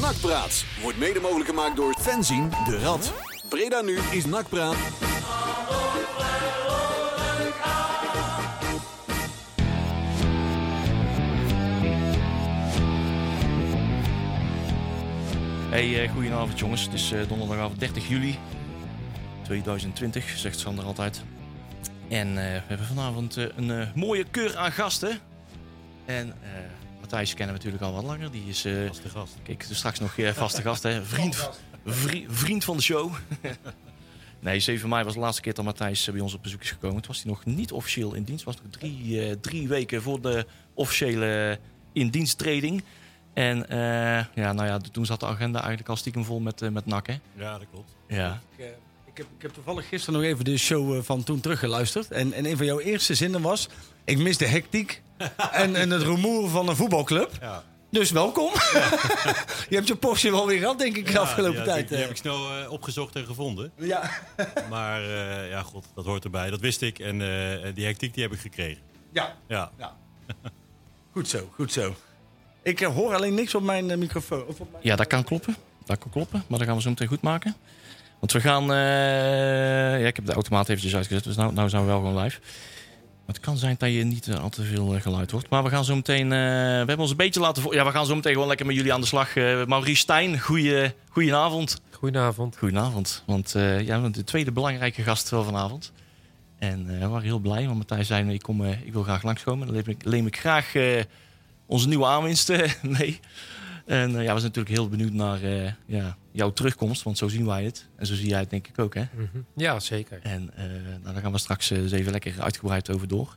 Nakpraat wordt mede mogelijk gemaakt door Fenzin de Rad. Breda nu is Nakpraat. Hey, eh, goedenavond jongens. Het is eh, donderdagavond 30 juli 2020, zegt Sander altijd. En eh, we hebben vanavond een mooie keur aan gasten. En Matthijs kennen we natuurlijk al wat langer. Die is, eh, Vaste gast. kijk, dus straks nog eh, vaste gast, hè? Vriend, vri- vriend van de show. nee, 7 mei was de laatste keer dat Matthijs eh, bij ons op bezoek is gekomen. Toen was hij nog niet officieel in dienst. was nog drie, eh, drie weken voor de officiële indiensttreding. En eh, ja, nou ja, toen zat de agenda eigenlijk al stiekem vol met, eh, met nakken. Ja, dat klopt. Ja. Ik, ik, heb, ik heb toevallig gisteren nog even de show eh, van toen teruggeluisterd. En, en een van jouw eerste zinnen was... Ik mis de hectiek en, en het rumoer van een voetbalclub. Ja. Dus welkom. je hebt je portie wel weer gehad, denk ik, de afgelopen ja, tijd. Die, die eh. heb ik snel eh, opgezocht en gevonden. Ja. Maar eh, ja, god, dat hoort erbij. Dat wist ik. En eh, die hectiek die heb ik gekregen. ja, Ja. goed zo, goed zo. Ik hoor alleen niks op mijn microfoon. Of op mijn... ja, dat kan kloppen. Dat kan kloppen, maar dat gaan we zo meteen goed maken. Want we gaan... eh, ja, ik heb de automaat eventjes uitgezet, dus nou, nou zijn we wel gewoon live. Maar het kan zijn dat je niet eh, al te veel eh, geluid hoort. Maar we gaan zo meteen... we hebben ons een beetje laten... Ja, we gaan zo meteen gewoon lekker met jullie aan de slag. Maurice Stijn, goeie, goedenavond. Goedenavond. Goedenavond. Want ja, de tweede belangrijke gast van vanavond. En we waren heel blij, want Matthijs zei... Ik, kom, ik wil graag langskomen. Dan leem ik, ik graag onze nieuwe aanwinst eh, mee. En eh, ja, we zijn natuurlijk heel benieuwd naar eh, ja, jouw terugkomst. Want zo zien wij het. En zo zie jij het denk ik ook, hè? Mhm. Ja, zeker. En nou, daar gaan we straks eens even lekker uitgebreid over door.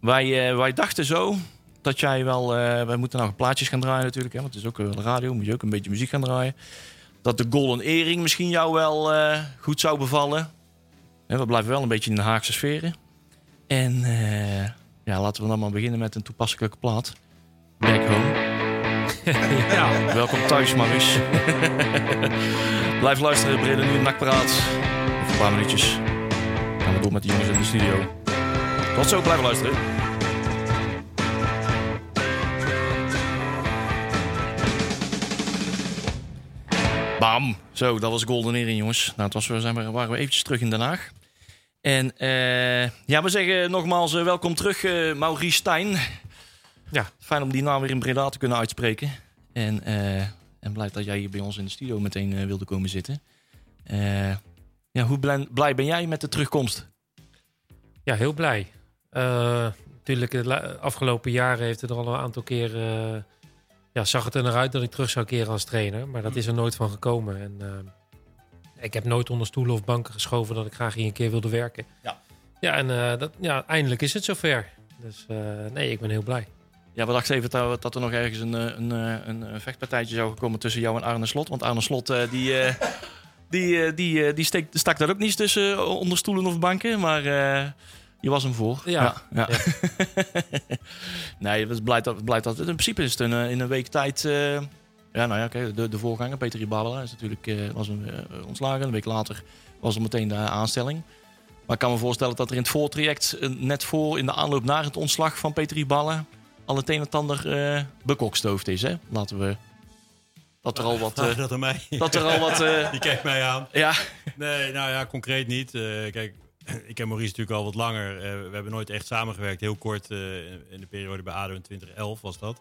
Wij, wij dachten zo dat jij wel... wij moeten nou plaatjes gaan draaien natuurlijk. Hè, want het is ook wel radio. Moet je ook een beetje muziek gaan draaien. Dat de Golden Earring misschien jou wel goed zou bevallen. En we blijven wel een beetje in de Haagse sferen. En ja, laten we dan maar beginnen met een toepasselijke plaat. Back Home. Ja. Welkom thuis, Maurice. Blijf luisteren, Brede nu Nakpraat. Over een paar minuutjes gaan we door met de jongens in de studio. Tot zo, blijf luisteren. Bam! Zo, dat was Golden Earring, jongens. Nou, het was, we zijn, waren we eventjes terug in Den Haag. En eh, ja, we zeggen nogmaals eh, welkom terug, eh, Maurice Stijn. Ja. Fijn om die naam weer in Breda te kunnen uitspreken. En, eh, en blij dat jij hier bij ons in de studio meteen eh, wilde komen zitten. Eh, ja, hoe blij, blij ben jij met de terugkomst? ja, heel blij. Natuurlijk, de afgelopen jaren heeft het er al een aantal keer... ja, zag het er naar uit dat ik terug zou keren als trainer. Maar dat is er nooit van gekomen. En, ik heb nooit onder stoelen of banken geschoven dat ik graag hier een keer wilde werken. Ja. Ja, en dat, ja, eindelijk is het zover. Dus nee, ik ben heel blij. Ja, we dachten even dat, dat er nog ergens een, eh, een, eh, een, een vechtpartijtje zou komen tussen jou en Arne Slot. Want Arne Slot, eh, die, eh, die, eh, die, eh, die steekt, stak daar ook niet tussen eh, onder stoelen of banken. Maar eh, je was hem voor. Ja. ja. nee, het is blij dat, blij dat... In principe is het een, eh, in een week tijd... eh, ja, nou ja, oké, de, de voorganger, Peter Ribala, is natuurlijk eh, was een, eh, ontslagen. Een week later was er meteen de aanstelling. Maar ik kan me voorstellen dat er in het voortraject, eh, net voor in de aanloop naar het ontslag van Peter Ribala, al het een en ander eh bekokstoofd is. Hè? Laten we. Dat er al wat. eh, Vraag dat mij. dat er al wat. eh, Die kijkt mij aan. ja, Nee, nou ja, concreet niet. Eh, kijk, ik ken Maurice natuurlijk al wat langer. Eh, we hebben nooit echt samengewerkt. Heel kort eh, in de periode bij ADO in 2011 was dat.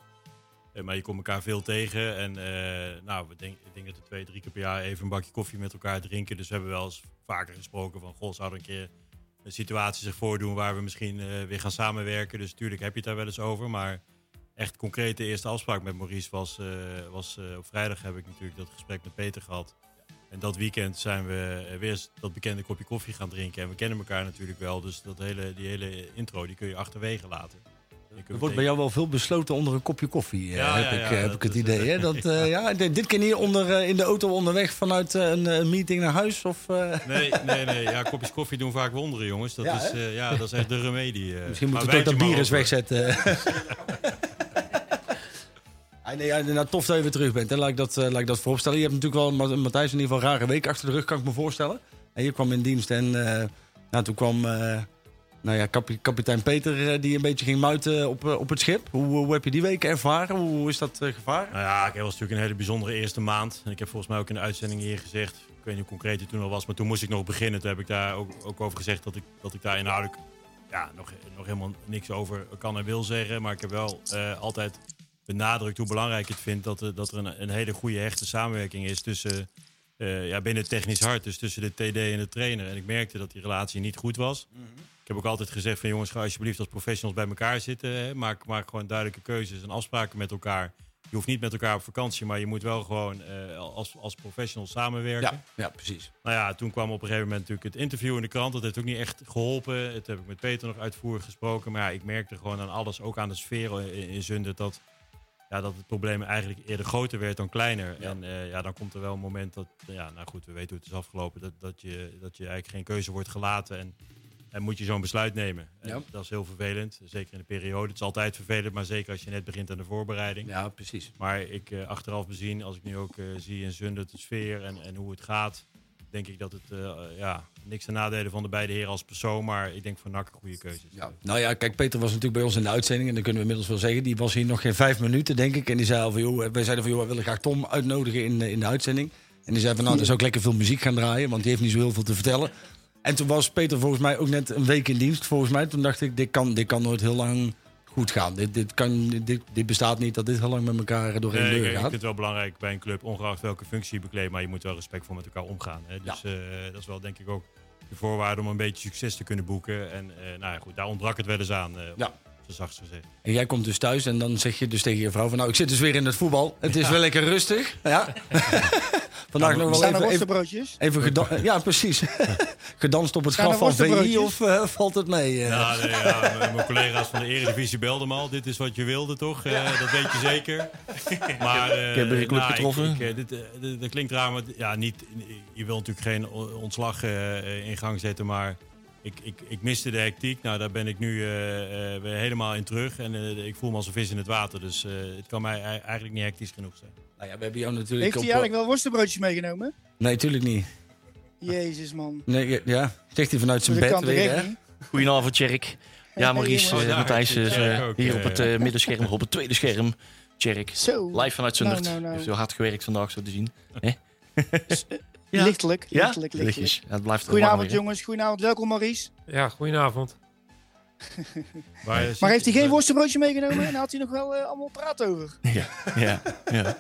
Eh, maar je komt elkaar veel tegen. En eh, nou, we denk, ik denk dat we twee, drie keer per jaar even een bakje koffie met elkaar drinken. Dus we hebben wel eens vaker gesproken van... Goh, zou er een keer situatie zich voordoen waar we misschien eh, weer gaan samenwerken. Dus natuurlijk heb je het daar wel eens over. Maar echt concreet de eerste afspraak met Maurice was... eh, was eh, op vrijdag heb ik natuurlijk dat gesprek met Peter gehad. En dat weekend zijn we weer dat bekende kopje koffie gaan drinken. En we kennen elkaar natuurlijk wel. Dus dat hele, die hele intro die kun je achterwege laten. Er wordt bij jou wel veel besloten onder een kopje koffie, eh, Ja, heb, ja, ik, ja, eh, heb ik het idee. Hè? Dat, eh, ja, dit keer niet onder, in de auto onderweg vanuit een, meeting naar huis? Of, Nee, nee, nee. Ja, kopjes koffie doen vaak wonderen, jongens. Dat, Ja, is, ja, dat is echt de remedie. Misschien Maar moet het ook dat bier eens wegzetten. Ah, nee, ja, nou, tof dat je weer terug bent. Hè. Laat, ik dat, eh, laat ik dat vooropstellen. Je hebt natuurlijk wel, Ma- Matthijs, in ieder geval een rare week achter de rug, kan ik me voorstellen. En je kwam in dienst en nou, toen kwam, nou ja, kapi- kapitein Peter eh, die een beetje ging muiten op, eh, op het schip. Hoe, hoe heb je die weken ervaren? Hoe, is dat eh, gevaar? Nou ja, het was natuurlijk een hele bijzondere eerste maand. En ik heb volgens mij ook in de uitzending hier gezegd, ik weet niet hoe concreet het toen al was, maar toen moest ik nog beginnen. Toen heb ik daar ook, ook over gezegd dat ik, dat ik daar inhoudelijk ja, nog, nog helemaal niks over kan en wil zeggen. Maar ik heb wel altijd benadrukt hoe belangrijk ik het vind dat, er- dat er een, een hele goede hechte samenwerking is tussen, ja, binnen het technisch hart, dus tussen de TD en de trainer. En ik merkte dat die relatie niet goed was. Ik heb ook altijd gezegd van jongens, ga alsjeblieft als professionals bij elkaar zitten. Hè. Maak, maak gewoon duidelijke keuzes en afspraken met elkaar. Je hoeft niet met elkaar op vakantie, maar je moet wel gewoon eh, als, als professionals samenwerken. Ja, ja, precies. Nou ja, toen kwam op een gegeven moment natuurlijk het interview in de krant. Dat heeft ook niet echt geholpen. Het heb ik met Peter nog uitvoerig gesproken. Maar ja, ik merkte gewoon aan alles, ook aan de sfeer in, in Zundert, dat, ja, dat het probleem eigenlijk eerder groter werd dan kleiner. En eh, ja, dan komt er wel een moment dat, ja, nou goed, we weten hoe het is afgelopen. Dat, dat, je, dat je eigenlijk geen keuze wordt gelaten. En, en moet je zo'n besluit nemen. En Ja. Dat is heel vervelend, zeker in de periode. Het is altijd vervelend, maar zeker als je net begint aan de voorbereiding. Ja, precies. Maar ik eh, achteraf bezien, als ik nu ook eh, zie in Zundert de sfeer en, en hoe het gaat, denk ik dat het eh, ja, niks ten nadele van de beide heren als persoon, maar ik denk van NAC een goede keuze is. Ja. Nou ja, kijk, Peter was natuurlijk bij ons in de uitzending. En dan kunnen we inmiddels wel zeggen. Die was hier nog geen vijf minuten, denk ik. En die zei al van, joh, wij zeiden van, joh, we willen graag Tom uitnodigen in, in de uitzending. En die zei van, nou, dan zou ik lekker veel muziek gaan draaien. Want die heeft niet zo heel veel te vertellen. En toen was Peter volgens mij ook net een week in dienst, volgens mij. Toen dacht ik, dit kan, dit kan nooit heel lang goed gaan. Dit, dit, kan, dit, dit bestaat niet dat dit heel lang met elkaar doorheen Nee, ik, deur ik gaat. vind het wel belangrijk bij een club, ongeacht welke functie je bekleedt, maar je moet wel respectvol met elkaar omgaan. Hè? Dus eh, dat is wel denk ik ook de voorwaarde om een beetje succes te kunnen boeken. En eh, nou ja, goed, daar ontbrak het wel eens aan, eh Ja. Zo zacht gezegd. En jij komt dus thuis en dan zeg je dus tegen je vrouw van... nou, ik zit dus weer in het voetbal. Het is wel lekker rustig. Ja. Vandaag nog wel Staan er even, even, worstenbroodjes? even geda- Ja, precies. Gedanst op het er graf van VI of eh, valt het mee? eh? Ja, nee, ja, mijn collega's van de Eredivisie belden me al. Dit is wat je wilde, toch? Eh, dat weet je zeker. Maar, Ik heb club nou, getroffen. ik- ik, dit, dit- dat klinkt raar, maar ja, niet, je wil natuurlijk geen ontslag eh, in gang zetten. Maar ik, ik, ik miste de hectiek. Nou, daar ben ik nu eh, eh, weer helemaal in terug. En eh, ik voel me als een vis in het water. Dus eh, het kan mij ei- eigenlijk niet hectisch genoeg zijn. Nou ja, we hebben jou natuurlijk Heeft hij op... eigenlijk wel worstenbroodjes meegenomen? Nee, tuurlijk niet. Jezus, man. Nee, ja, zegt hij vanuit zijn bed weer, hè? Goedenavond, Tjerk. Ja, Maurice, Oh, Matthijs is eh, hier op het eh, middenscherm, op het tweede scherm. Tjerk, live vanuit Zundert. Nou, nou, nou. Heeft heel hard gewerkt vandaag, zo te zien. Ja. Lichtelijk, Ja? lichtelijk, lichtelijk. Lichtjes. Ja, het blijft Goedenavond, weer, jongens. Goedenavond. Welkom, Maurice. Ja, goedenavond. Maar, Maar heeft hij geen worstenbroodje meegenomen? En daar had hij nog wel eh, allemaal praat over. Ja, ja, ja.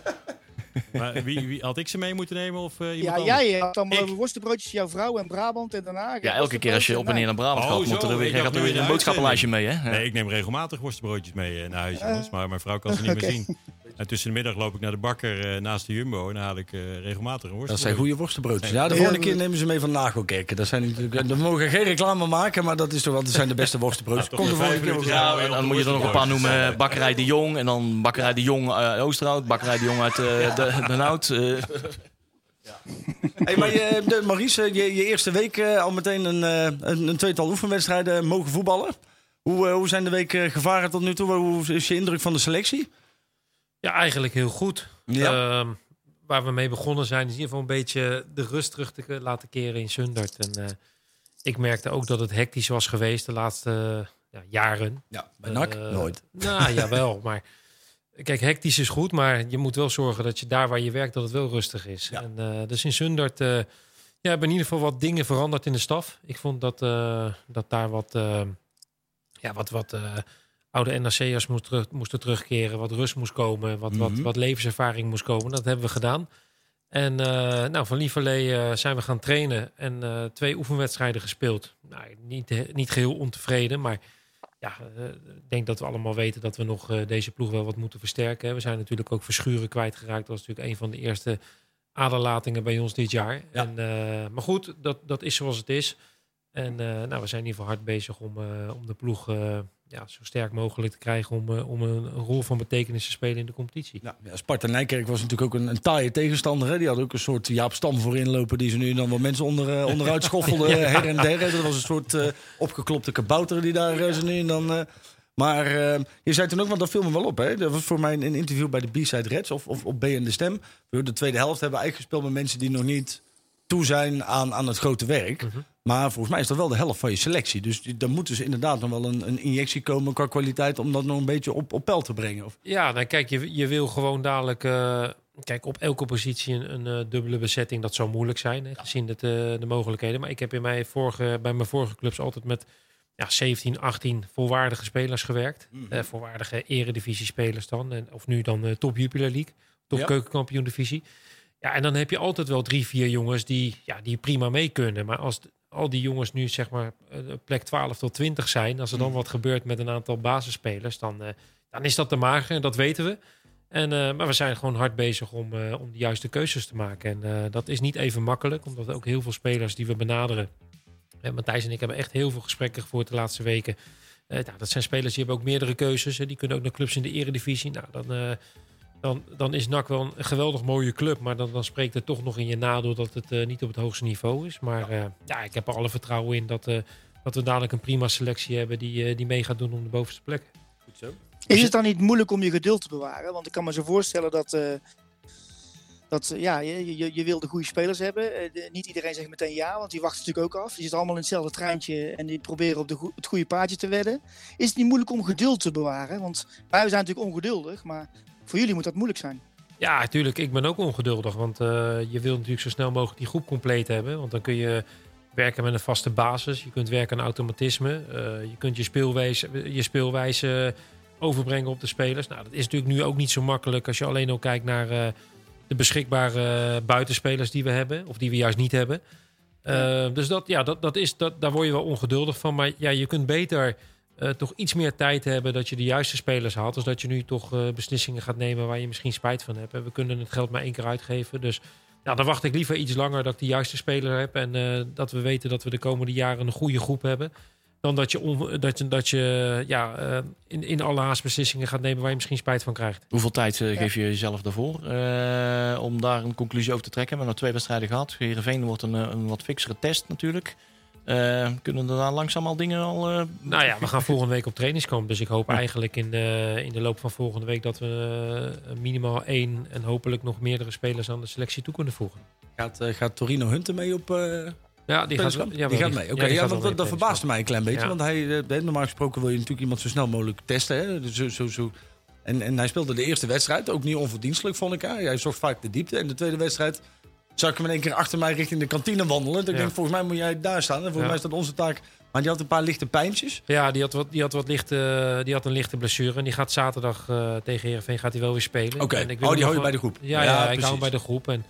Maar wie, wie, had ik ze mee moeten nemen of iemand Ja, anders? jij had allemaal Ik? over worstenbroodjes. Jouw vrouw en Brabant en daarna. ja, elke keer als je op en neer naar Brabant Oh, gaat, moet er weer, gaat er weer een boodschappenlijstje mee, hè? Ja. Nee, ik neem regelmatig worstenbroodjes mee eh, naar huis, jongens. Maar mijn vrouw kan ze niet meer zien. En tussen de middag loop ik naar de bakker eh, naast de Jumbo. En dan haal ik eh, regelmatig een Dat zijn goede worstenbroodjes. Ja, de volgende keer nemen ze mee van Nagelkerken. Dat zijn natuurlijk, we mogen geen reclame maken, maar dat is toch wel, dat zijn de beste worstenbroodjes. Ja, Kom de volgende keer Ja, en dan moet je er nog een paar noemen. Bakkerij de Jong en dan Bakkerij de Jong uit Oosterhout. Bakkerij de Jong uit eh, de, de Nout. eh. Hey, maar je, de, Maurice, je, je eerste week eh, al meteen een, eh, een, een tweetal oefenwedstrijden mogen voetballen. Hoe, eh, hoe zijn de weken gevaren tot nu toe? Hoe is je indruk van de selectie? Ja, eigenlijk heel goed. Ja. Ehm, waar we mee begonnen zijn, is in ieder geval een beetje de rust terug te laten keren in Sundert. En eh, ik merkte ook dat het hectisch was geweest de laatste ja, jaren. Ja, bij NAC? Eh, Nooit. Nou, jawel. Maar kijk, hectisch is goed, maar je moet wel zorgen dat je daar waar je werkt, dat het wel rustig is. Ja. En eh, dus in Sundert ja, hebben in ieder geval wat dingen veranderd in de staf. Ik vond dat, dat daar wat, ja, wat, wat oude NAC'ers moest terug, moesten terugkeren, wat rust moest komen, wat, wat, Mhm. wat levenservaring moest komen. Dat hebben we gedaan. En eh, nou, van Lieverlee eh, zijn we gaan trainen en eh, twee oefenwedstrijden gespeeld. Nou, niet, niet geheel ontevreden, maar ja, ik denk dat we allemaal weten dat we nog deze ploeg wel wat moeten versterken. hè. We zijn natuurlijk ook Verschuren kwijtgeraakt. Dat was natuurlijk een van de eerste aderlatingen bij ons dit jaar. Ja. En, maar goed, dat, dat is zoals het is. En nou, we zijn in ieder geval hard bezig om, om de ploeg ja, zo sterk mogelijk te krijgen om, eh, om een, rol van betekenis te spelen in de competitie. Ja, ja, Sparta Nijkerk was natuurlijk ook een, een taaie tegenstander. Hè? Die had ook een soort Jaap Stam voor inlopen. Die ze nu dan wat mensen onder, eh, onderuit schoffelden eh, her en der. Dat was een soort eh, opgeklopte kabouter die daar zo nu en dan... maar je zei toen ook, want dat viel me wel op. Hè? Dat was voor mij een interview bij de B-Side Reds of, of op B en de Stem. De tweede helft hebben we eigenlijk gespeeld met mensen die nog niet toe zijn aan, aan het grote werk. Maar volgens mij is dat wel de helft van je selectie. Dus dan moet dus inderdaad nog wel een, een injectie komen qua kwaliteit... om dat nog een beetje op, op peil te brengen. Of, Ja, nou kijk, je, je wil gewoon dadelijk... eh, kijk, op elke positie een, een eh, dubbele bezetting. Dat zou moeilijk zijn, hè, gezien het, eh, de mogelijkheden. Maar ik heb in mijn vorige, bij mijn vorige clubs altijd met ja, 17, 18 volwaardige spelers gewerkt. Eh, volwaardige eredivisie-spelers dan. En, of nu dan top Jupiler League, top Ja. keukenkampioen divisie. Ja, en dan heb je altijd wel drie, vier jongens die, ja, die prima mee kunnen. Maar als al die jongens nu zeg maar eh, plek 12 tot 20 zijn... als er dan wat gebeurt met een aantal basisspelers... dan, eh, dan is dat te mager dat weten we. En, eh, maar we zijn gewoon hard bezig om, om de juiste keuzes te maken. En dat is niet even makkelijk, omdat ook heel veel spelers die we benaderen. En Matthijs en ik hebben echt heel veel gesprekken gevoerd de laatste weken. Nou, dat zijn spelers die hebben ook meerdere keuzes. Hè. Die kunnen ook naar clubs in de eredivisie. Nou, dan, dan, dan is NAC wel een geweldig mooie club. Maar dan, dan spreekt het toch nog in je nadeel dat het eh, niet op het hoogste niveau is. Maar eh, ja, ik heb er alle vertrouwen in dat, eh, dat we dadelijk een prima selectie hebben die, eh, die mee gaat doen om de bovenste plek. Goed zo. Is het dan niet moeilijk om je geduld te bewaren? Want ik kan me zo voorstellen dat, eh, dat ja, je, je, je wil de goede spelers hebben. De- niet iedereen zegt meteen ja, want die wachten natuurlijk ook af. Die zitten allemaal in hetzelfde treintje en die proberen op de het goede paadje te wedden. Is het niet moeilijk om geduld te bewaren? Want wij zijn natuurlijk ongeduldig, maar voor jullie moet dat moeilijk zijn. Ja, natuurlijk. Ik ben ook ongeduldig. Want eh, je wilt natuurlijk zo snel mogelijk die groep compleet hebben. Want dan kun je werken met een vaste basis. Je kunt werken aan automatisme. Eh, je kunt je speelwijze, je speelwijze overbrengen op de spelers. Nou, dat is natuurlijk nu ook niet zo makkelijk als je alleen al kijkt naar eh, de beschikbare buitenspelers die we hebben. Of die we juist niet hebben. Dus dat, ja, dat, dat is, dat, daar word je wel ongeduldig van. Maar ja, je kunt beter eh, toch iets meer tijd hebben dat je de juiste spelers haalt. Dus dat je nu toch eh, beslissingen gaat nemen waar je misschien spijt van hebt. En we kunnen het geld maar één keer uitgeven. Dus ja, dan wacht ik liever iets langer dat ik de juiste speler heb. En eh, dat we weten dat we de komende jaren een goede groep hebben. Dan dat je, on- dat je, dat je ja, eh, in, in alle haast beslissingen gaat nemen waar je misschien spijt van krijgt. Hoeveel tijd geef je jezelf daarvoor eh, om daar een conclusie over te trekken? We hebben nog twee wedstrijden gehad. Heerenveen wordt een, een wat fixere test natuurlijk. Eh, kunnen er daar langzaam al dingen al... eh, Nou ja, we gaan volgende week op trainingskamp. Dus ik hoop eigenlijk in de, in de loop van volgende week dat we eh, minimaal één en hopelijk nog meerdere spelers aan de selectie toe kunnen voegen. Gaat, eh, gaat Torino Hunter mee op... eh, Ja, die gaat, ja, die gaat mee. Oké, ja, want dat, verbaasde mij een klein beetje. Ja. Want hij, eh, normaal gesproken wil je natuurlijk iemand zo snel mogelijk testen. Hè? Dus zo, zo, zo. En, en hij speelde de eerste wedstrijd, ook niet onverdienstelijk vond ik. Hè? Hij zocht vaak de diepte. En de tweede wedstrijd zag ik hem in één keer achter mij richting de kantine wandelen. Ik Ja. denk, volgens mij moet jij daar staan. En volgens Ja. mij is dat onze taak. Maar die had een paar lichte pijntjes. Ja, die had, wat, die, had wat lichte, die had een lichte blessure. En die gaat zaterdag eh, tegen Heerenveen gaat hij wel weer spelen. Oké, En ik wil oh, die hou je bij de groep. Ja, ja, ik hou hem bij de groep. En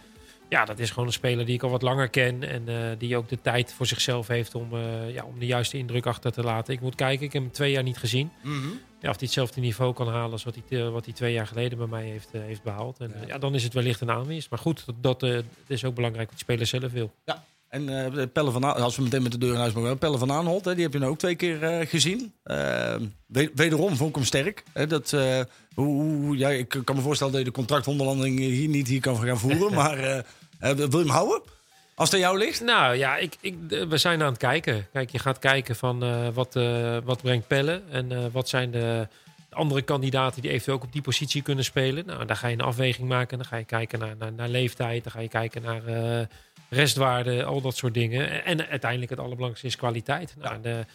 ja, dat is gewoon een speler die ik al wat langer ken. En eh, die ook de tijd voor zichzelf heeft om, eh, ja, om de juiste indruk achter te laten. Ik moet kijken, ik heb hem twee jaar niet gezien. Mhm. Ja, of hij hetzelfde niveau kan halen als wat hij, wat hij twee jaar geleden bij mij heeft, eh, heeft behaald. En ja. ja, dan is het wellicht een aanwinst. Maar goed, dat, dat het is ook belangrijk wat de speler zelf wil. En eh, Pelle van Aan- als we meteen met de deur in huis mogen, Pelle van Aanholt, hè, die heb je nou ook twee keer gezien. Eh, we- wederom vond ik hem sterk. Hè, dat, hoe, hoe, ja, ik kan me voorstellen dat je de contractonderhandeling hier niet hier kan gaan voeren. maar eh, wil je hem houden? Als het aan jou ligt? Nou ja, ik, ik, eh, we zijn aan het kijken. Kijk, je gaat kijken van eh, wat, eh, wat brengt Pelle en eh, wat zijn de andere kandidaten die eventueel ook op die positie kunnen spelen. Nou, daar ga je een afweging maken. Dan ga je kijken naar, naar, naar leeftijd, dan ga je kijken naar eh, restwaarde, al dat soort dingen. En, en uiteindelijk het allerbelangrijkste is kwaliteit. Nou, de,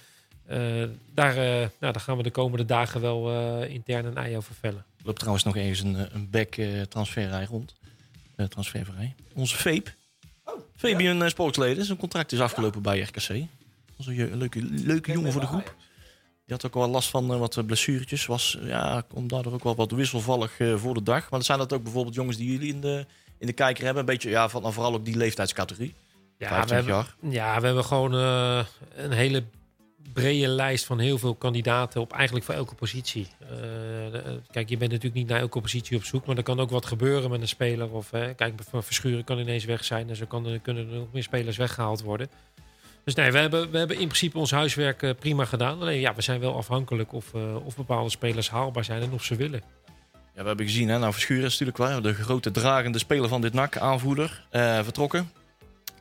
eh, daar, eh, nou, daar gaan we de komende dagen wel eh, intern een ei over vellen. Er loopt trouwens nog eens een, een back eh, transferrij rond. Eh transfervrij. Onze Veep. Fabian uh, Sportsleden. Zijn contract is afgelopen bij RKC. Een een leuke, leuke jongen voor de groep. Die had ook wel last van eh, wat eh, blessuretjes. Was, ja, komt daardoor ook wel wat wisselvallig eh, voor de dag. Maar zijn dat ook bijvoorbeeld jongens die jullie in de, in de kijker hebben? Een beetje, ja, van, nou, vooral ook die leeftijdscategorie. Ja, 25 we hebben, jaar. ja, we hebben gewoon eh, een hele brede lijst van heel veel kandidaten op eigenlijk voor elke positie. Eh, eh, kijk, je bent natuurlijk niet naar elke positie op zoek, maar er kan ook wat gebeuren met een speler. Of eh, kijk, Verschuren kan ineens weg zijn en zo kan, kunnen er nog meer spelers weggehaald worden. Dus nee, we hebben, we hebben in principe ons huiswerk eh, prima gedaan. Alleen ja, we zijn wel afhankelijk of, eh, of bepaalde spelers haalbaar zijn en of ze willen. Ja, we hebben gezien, hè, nou Verschuren is natuurlijk wel de grote dragende speler van dit NAC, aanvoerder, eh, vertrokken.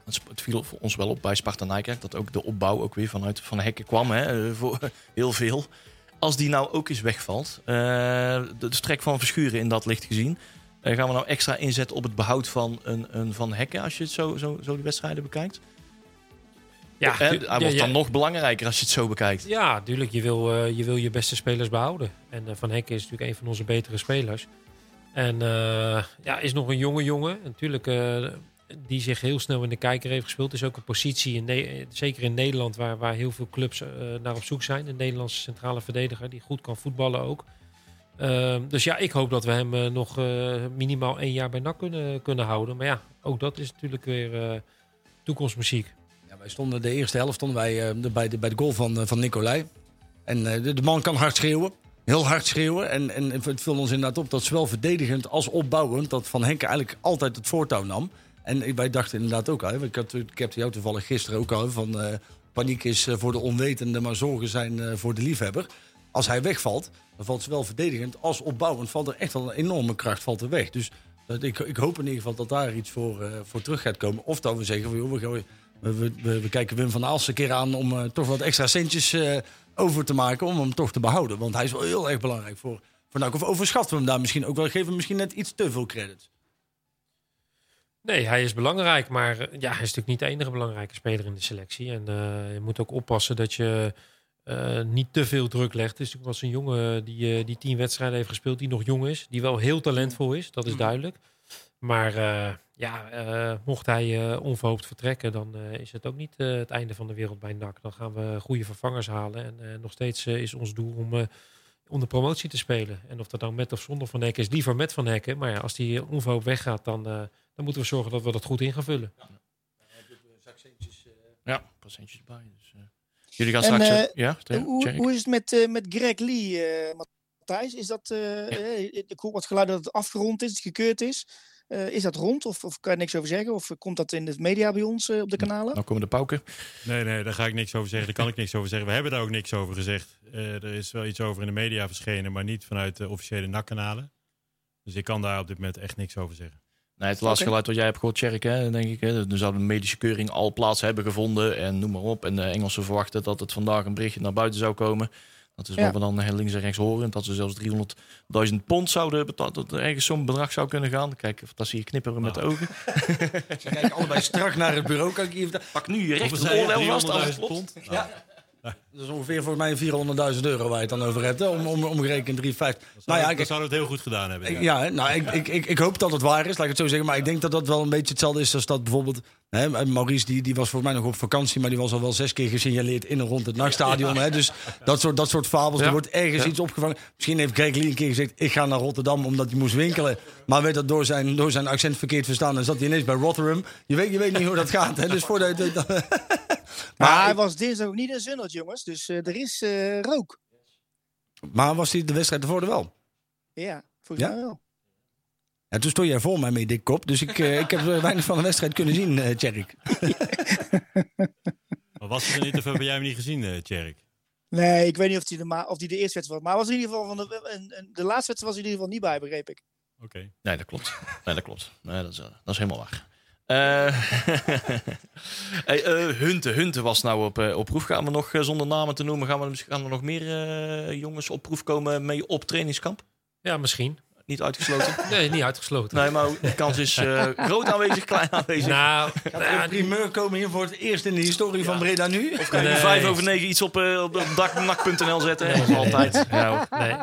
Het viel voor ons wel op bij Sparta Nijkerk dat ook de opbouw ook weer vanuit Van Hekken kwam, hè, eh, voor heel veel. Als die nou ook eens wegvalt, eh, de, de strek van Verschuren in dat licht gezien, eh, gaan we nou extra inzetten op het behoud van een, een Van Hekken als je het zo, zo, zo die wedstrijden bekijkt? Ja, hij wordt ja. dan nog belangrijker als je het zo bekijkt. Ja, natuurlijk. Je wil, eh, je wil je beste spelers behouden. En Van Hekken is natuurlijk een van onze betere spelers. En ja, is nog een jonge jongen. Natuurlijk, die zich heel snel in de kijker heeft gespeeld. Is ook een positie, in Ne- zeker in Nederland, waar, waar heel veel clubs eh, naar op zoek zijn. Een Nederlandse centrale verdediger die goed kan voetballen ook. Ehm, dus ja, ik hoop dat we hem eh, nog eh, minimaal één jaar bij NAC kunnen, kunnen houden. Maar ja, ook dat is natuurlijk weer eh, toekomstmuziek. Ja, wij stonden de eerste helft stonden wij, eh, bij, de, bij de goal van, eh, van Nicolai. En eh, de, de man kan hard schreeuwen. Heel hard schreeuwen. En, en het viel ons inderdaad op dat zowel verdedigend als opbouwend... dat Van Henk eigenlijk altijd het voortouw nam. En wij dachten inderdaad ook al... Ik, ik heb jou toevallig gisteren ook al van... eh, paniek is eh, voor de onwetende, maar zorgen zijn eh, voor de liefhebber. Als hij wegvalt, dan valt zowel verdedigend als opbouwend... valt er echt wel een enorme kracht valt er weg. Dus dat, ik, ik hoop in ieder geval dat daar iets voor, voor terug gaat komen. Of dat we zeggen, van, joh, we, we, we, kijken Wim van Aalst een keer aan... om toch wat extra centjes over te maken om hem toch te behouden. Want hij is wel heel erg belangrijk voor, voor. Of overschatten we hem daar misschien ook wel? Geven we misschien net iets te veel credits? Nee, hij is belangrijk, maar eh, ja, hij is natuurlijk niet de enige belangrijke speler in de selectie. En eh, je moet ook oppassen dat je eh, niet te veel druk legt. Het is natuurlijk wel eens een jongen die, die tien wedstrijden heeft gespeeld, die nog jong is, die wel heel talentvol is, dat is duidelijk. Maar ja, mocht hij onverhoopt vertrekken, dan is het ook niet het einde van de wereld bij NAC. Dan gaan we goede vervangers halen. En nog steeds is ons doel om, om de promotie te spelen. En of dat dan met of zonder Van Hekken is, liever met Van Hekken. Maar ja, als die onverhoopt weggaat, dan, dan moeten we zorgen dat we dat goed in gaan vullen. Ja, procentjes bij. Dus, eh, jullie gaan En, straks... eh, eh, ja, hoe, hoe is het met, eh, met Greg Lee, eh, Matthijs? Is dat, eh, eh, ik hoor wat geluid dat het afgerond is, gekeurd is. Eh, is dat rond of, of kan je niks over zeggen? Of komt dat in de media bij ons eh, op de kanalen? Nou komen de pauken. Nee, nee, daar ga ik niks over zeggen. Daar kan ik niks over zeggen. We hebben daar ook niks over gezegd. Eh, er is wel iets over in de media verschenen, maar niet vanuit de officiële NAC-kanalen. Dus ik kan daar op dit moment echt niks over zeggen. Nee, het laatste geluid wat jij hebt gehoord, Tjerk, hè, denk ik. Hè. Dan zou de medische keuring al plaats hebben gevonden en noem maar op. En de Engelsen verwachten dat het vandaag een berichtje naar buiten zou komen. Dat is Ja. wat we dan links en rechts horen. Dat ze zelfs 300.000 pond zouden betalen. Dat er ergens zo'n bedrag zou kunnen gaan. Kijk, dat zie je knipperen met de ogen. Ze kijken allebei strak naar het bureau. Kan ik hier? Pak nu je Hoeveel rechter zei je? oorlel vast. als het 300.000 klopt. pond? Nou, Dat is ongeveer voor mij 400.000 euro waar je het dan over hebt. Hè? Om, om, omgerekend 350. Nou ja, zouden we het heel goed gedaan hebben. Ik- ja. Nou, ik, ik, ik, ik hoop dat het waar is, laat ik het zo zeggen. Maar ik denk dat dat wel een beetje hetzelfde is als dat bijvoorbeeld... Hè, Maurice die, die was voor mij nog op vakantie... maar die was al wel zes keer gesignaleerd in en rond het nachtstadion. Hè, dus dat soort, dat soort fabels, er wordt ergens iets opgevangen. Misschien heeft Greg Lee een keer gezegd... ik ga naar Rotterdam omdat hij moest winkelen. Maar werd dat door zijn, door zijn accent verkeerd verstaan... en zat hij ineens bij Rotherham. Je weet, je weet niet hoe dat gaat. Hè, dus voor de, de- de- Maar maar, hij was dinsdag ook niet in Zundert, jongens. Dus eh, er is eh, rook. maar was hij de wedstrijd ervoor er wel? Ja, volgens Ja? mij wel. Ja, toen stond jij voor mij mee, dik kop. Dus ik, eh, ik heb weinig van de wedstrijd kunnen zien, Tjerk. Maar was hij er niet of heb jij hem niet gezien, Tjerk? Nee, ik weet niet of hij de, ma- of die de eerste wedstrijd was. Maar hij was in ieder geval van de, een- een- de laatste wedstrijd was hij in ieder geval niet bij, begreep ik. Oké. Nee, dat klopt. Nee, dat klopt. Nee, dat, is, dat is helemaal waar. Eh hey, eh, Hunte. Hunte was nou op, eh, op proef. Gaan we nog, zonder namen te noemen, gaan we, gaan er nog meer eh, jongens op proef komen mee op trainingskamp? Ja, misschien. Niet uitgesloten. Nee, niet uitgesloten. Nee, maar de kans is eh, groot aanwezig, klein aanwezig. Nou, Gaat nou er een primeur komen hier voor het eerst in de historie van Breda nu? Of kan je Nee. vijf over negen iets op, op, op zetten? Nee, Dat nee, altijd. Ja. Nee.